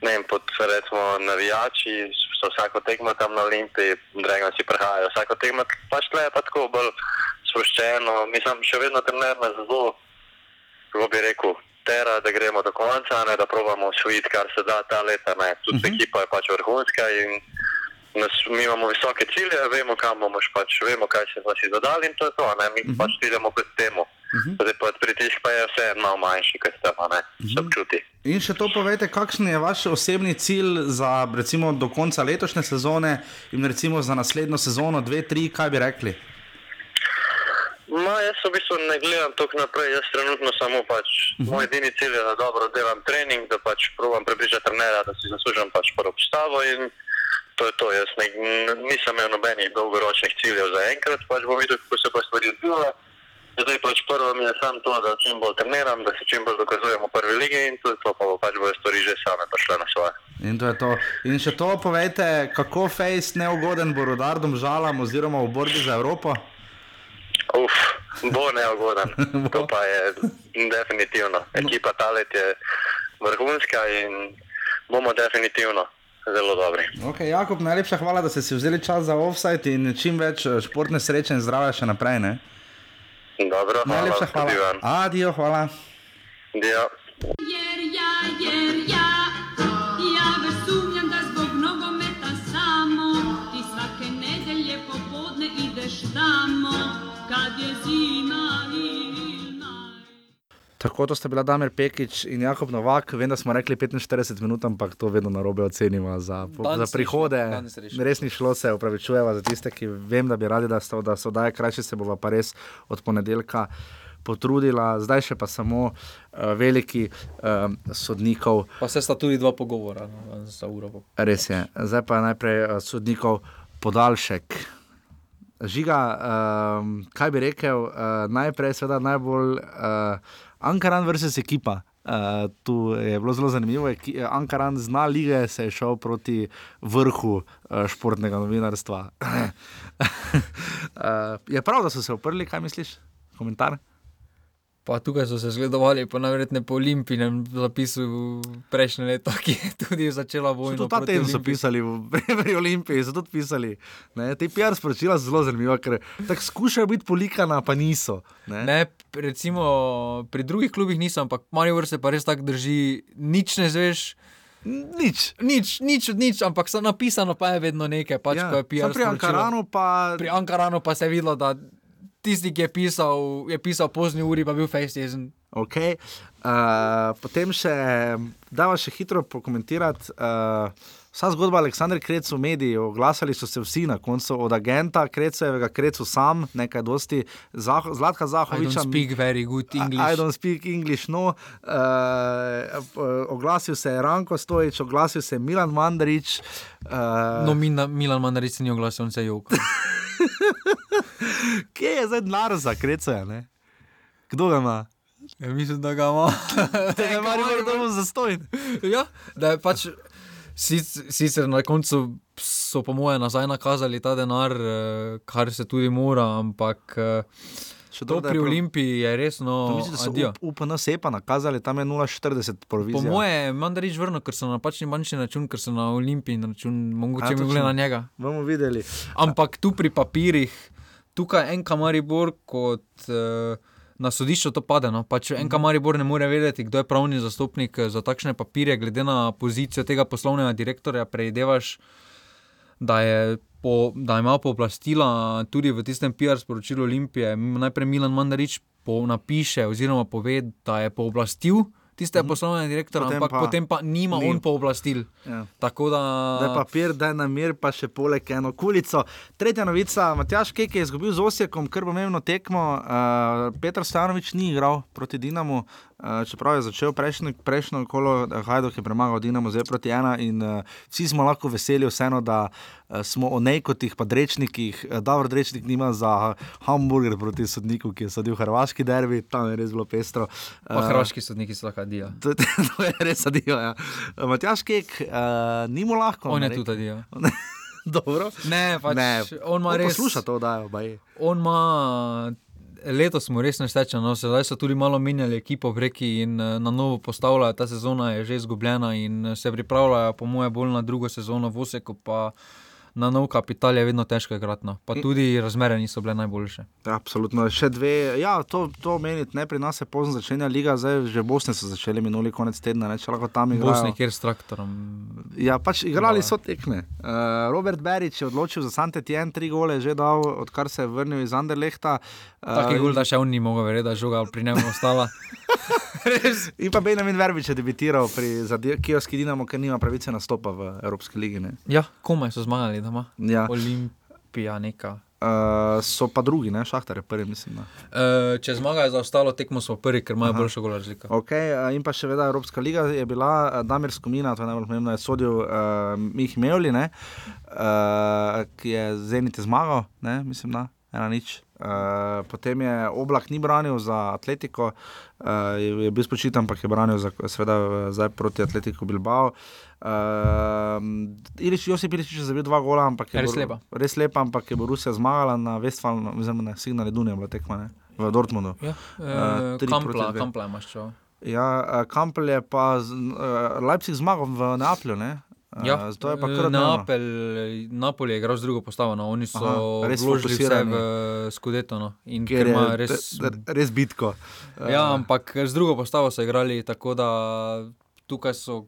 ne vem, pod, recimo, navijači so vsako tekmo tam na Olimpiji, Dragon si prihajajo. Vsako tekmo pač tle je pa tako bolj sproščeno. Mislim, še vedno trener nas zelo, kako bi rekel, tera, da gremo do konca, ne, da probamo osvojiti, kar se da ta leta. Ne. Tudi uh -huh. ekipa je pač vrhunska in nas, mi imamo visoke cilje, vemo, kam bomo pač, vemo, kaj se pa si zadali in to je to. Ne. Mi uh -huh. pač idemo k temu. Uh -huh. Zdaj pa pritisk pa je vse malo manjši, kot tam, ne, se občuti. In še to povejte, kakšen je vaš osebni cilj za recimo, do konca letošnje sezone in recimo za naslednjo sezono, dve, tri, kaj bi rekli? Ma, jaz v bistvu ne gledam tako naprej, jaz trenutno samo pač. Uh -huh. Moj edini cilj je, da dobro delam trening, da pač probujem prepričati trenera, da si zaslužim pač prvo postavo in to je to. Jaz ne, nisem imel nobenih dolgoročnih ciljev za enkrat, pač bom videl, kako se pa stvari odvijajo. Zdaj pač prvo mi je samo to, da čim bolj treniram, da se čim bolj dokazujem v prvi ligi in to je to, pa bo pač bojo stvari že same prišle na svoje. In to je to. In še to povejte, kako fejs neugoden bo rodardom žalam oziroma v borbi za Evropo? Uf, bo neugoden. to pa je definitivno. Ekipa Talet je vrhunska in bomo definitivno zelo dobri. Okay, Jakob, najlepša hvala, da ste si vzeli čas za offside in čim več eh, športne sreče in zdravja še naprej. Ne? Dobro, hvala. Najlepša hvala. Adijo, hvala. Dio. Jer ja, jer ja Tako to sta bila Damir Pekič in Jakob Novak. Vem, da smo rekli 45 minut, ampak to vedno na robe ocenimo za, za prihode. Res ni šlo, se upravičujeva za tiste, ki vem, da bi radi, da, sta, da so daje krajše, se bova pa res od ponedeljka potrudila. Zdaj še pa samo uh, veliki uh, sodnikov. Pa se sta tudi dva pogovora no, za uro. Res je. Zdaj pa najprej uh, sodnikov podaljšek. Žiga, um, kaj bi rekel, uh, najprej, seveda, najbolj uh, Ankaran versus ekipa. Uh, tu je bilo zelo zanimivo. Ankaran zna lige, se je šel proti vrhu uh, športnega novinarstva. uh, je prav, da so se oprli, kaj misliš? Komentar? Pa tukaj so se zgledovali, pa najverjetneje po olimpijnem zapisu prejšnje leto, ki je tudi začela So vojno. tudi ta proti teden so pisali, pri, Olimpiji so tudi pisali. Ne, te PR sporočila so zelo zanimiva, ker tako skušajo biti polikana, pa niso. Ne? Ne, recimo pri drugih klubih nisem, ampak Marijo se pa res tako drži, nič ne zveš. Nič. Nič, nič, nič, ampak napisano pa je vedno nekaj. Pač, ja, ko je PR pri. Ankaranu pa. Pri Ankaranu pa se je videlo, da tisti, ki je pisal, je pisal pozni uri, pa bil face jezen. Okay. Uh, potem še, da vas še hitro pokomentirati. Uh, Vsa zgodba Aleksandra Krecu v mediji, oglasili so se vsi na koncu, od agenta Krecujevega, Krecu sam, nekaj dosti, Zah Zlatka I Zahoviča. don't speak very good English. I don't speak English, no. Uh, oglasil se je Ranko Stojič, oglasil se je Milan Mandarič. Uh, No, Mina, Milan Mandaric se ni oglasil, on se je jokal. Kje je zdaj denar za Krecuja? Ne? Kdo ga ima? Ja, mislim, da ga ima. Tega je Maribor domu zastojn. ja, da je pač. sic- Sicer na koncu so, po mojem, nazaj nakazali ta denar, eh, kar se tudi mora, ampak eh, Še to da je pri Olimpiji je res, To no, Mislim, da up- UPN sepa nakazali, tam je 0,40 Po provizija. mojem, Mandarič vrnil, ker so na napačni bančni račun, ker so na Olimpiji račun, mogoče točno. gre na njega. Bomo videli. Ampak tu pri papirjih, tukaj en kamaribor kot. Uh, Na sodišču to pade. No. Pač en kamaribor ne more vedeti, kdo je pravni zastopnik eh, za takšne papirje, glede na pozicijo tega poslovnega direktorja. Predevaš, da, je po, da ima pooblastila tudi v tistem PR sporočilu Olimpije. Najprej Milan Mandarič po, napiše oziroma pove, da je pooblastil tistega poslovnega direktorja, Potem ampak pa potem pa nima ni. on pooblastil. Ja. Tako da. Da je papir, da je na mir, pa še poleg eno kulico. Tretja novica, Matjaš Kek je izgubil z Osijekom, kar pomembno tekmo. Uh, Petr Stanovič ni igral proti Dinamu, uh, čeprav je začel prejšnjo, prejšnjo kolo, uh, Hajduk je premagal Dinamo zdaj proti ena in uh, vsi smo lahko veseli vseeno, da uh, smo o nejkotih, pa drečnikih, uh, Davor Drečnik nima za hamburger proti sodniku, ki je sadil hrvaški derbi, tam je res bilo pestro. Pa Uh, hrvaški sodniki so lahko adijo. To, to je res adijo. Ja. Matjaš Kek, uh, ni mu lahko. On je tudi adijo. Dobro. Ne, pač Ne, on ima res. Posluša to, da je. On ima. Letos smo res nestečeni, no, sedaj so tudi malo menjali ekipo v reki in eh, na novo postavljajo. Ta sezona je že izgubljena in eh, se pripravljajo, po mojem, bolj na drugo sezono v Oseku, pa na nov kapital je vedno težko igrati. No. Pa tudi razmere niso bile najboljše. Absolutno. Še dve. Ja, to, to omeniti, ne pri nas je pozno začenja liga, zdaj že Bosne so začeli minuli konec tedna, ne če lahko tam igrajo. Bosni, kjer s traktorom. Ja, pač igrali so tekme. Uh, Robert Berič je odločil za Santetien, tri gole je že dal, odkar se je vrnil iz Anderlehta. Taki gol, da še on ni mogel verjeti, da je žoga pri njem ostala. Res. In pa Benjamin Verbič je debitiral pri Kijoski Dinamo, ker nima pravice nastopa v Evropski ligi. Ne? Ja, komaj so zmagali doma. Ja. Olimpija neka. Uh, so pa drugi, ne, Šahtar je prvi, mislim. Da. Uh, če zmagajo za ostalo tekmo, smo prvi, ker imajo boljšo gola razliko. Okay, uh, in pa še vedno Evropska liga je bila, uh, Damir Skomina, to je najbolj pomembno, je sodil uh, Mih Mevli, ne, uh, ki je Zenit zmagal, ne, mislim, da ena nič. Uh, potem je Oblak ni branil za Atletiko, uh, je, je bil spočitan, ampak je branil za, seveda, eh, zdaj proti Atletiku Bilbao. Uh, Ilič, Josip Ilič je zabil dva gola, ampak je Res lepa. Res lepa, ampak je Borussia zmagala na Westfalu, oziroma na Signal Idunija, bila tekma ne, v Dortmundu. Ja, Eh, uh, kampla, kampla imaš čo. Ja, Kampel je pa uh, Leipzig zmagal v Neaplju. Ne? Ja, to je pa eh, kar. Neapel, Napoli je igral z drugo postavo, no. oni so Aha, res vložili vse v skudeto. No. Ker ima res, res. res bitko. Ja, ampak z drugo postavo so igrali, tako da tukaj so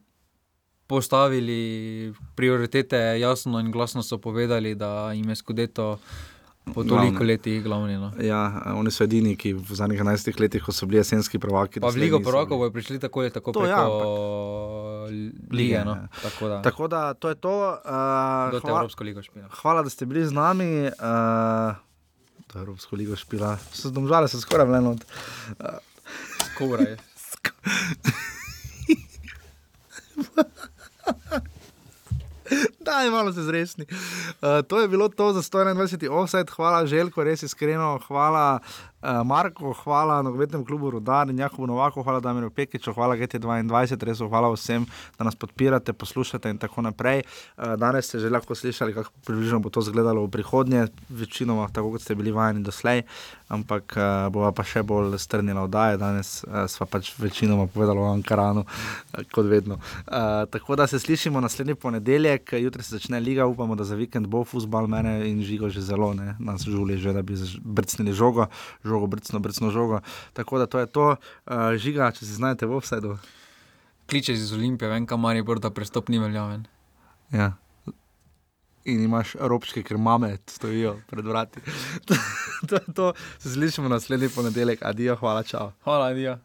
postavili prioritete, jasno in glasno so povedali, da jim je skudeto po toliko Glavni. letih glavni. No. Ja, oni so edini, ki v zadnjih 11 letih, ko so bili jesenski prvaki. Pa v Ligo prvakov bodo prišli tako ali tako To preko ja, lige. lige, No. ja. Tako da, Tako da to je to. Uh, do te hva, Evropsko ligo špila. hvala, da ste bili z nami. Uh, to je Evropsko ligo špila. So domžale se skoraj vleno. Skoraj. Daj, malo se zresni. Uh, to je bilo to za 121. offset, hvala Željko, res iskreno, hvala uh, Marku, hvala nogometnemu klubu Rudar in Jakobu Novaku, hvala Damiru Pekiču, hvala GT22, res hvala vsem, da nas podpirate, poslušate in tako naprej. Uh, danes ste že lahko slišali, kako približno bo to izgledalo v prihodnje, večinoma tako, kot ste bili vajeni doslej, ampak uh, bova pa še bolj strnila oddaje, danes uh, sva pač večinoma povedala o Ankaranu, kot vedno. Uh, tako da se slišimo naslednji ponedeljek, jutri se začne liga, upamo, da za vikend bo futbal, mene in žigo že zelo, ne, nas žuli že, da bi brcnili žogo, žogo brcno, brcno žogo. Tako da to je to, uh, žiga, če se znajdete v offsetu. Kliče iz Olimpije, vem, kam je borda prestop ni veljaven. Ja. In imaš robčke, ker mame stojijo pred vrati. to je to, se slišimo naslednji ponedeljek, adijo, hvala, čau. Hvala, Dija.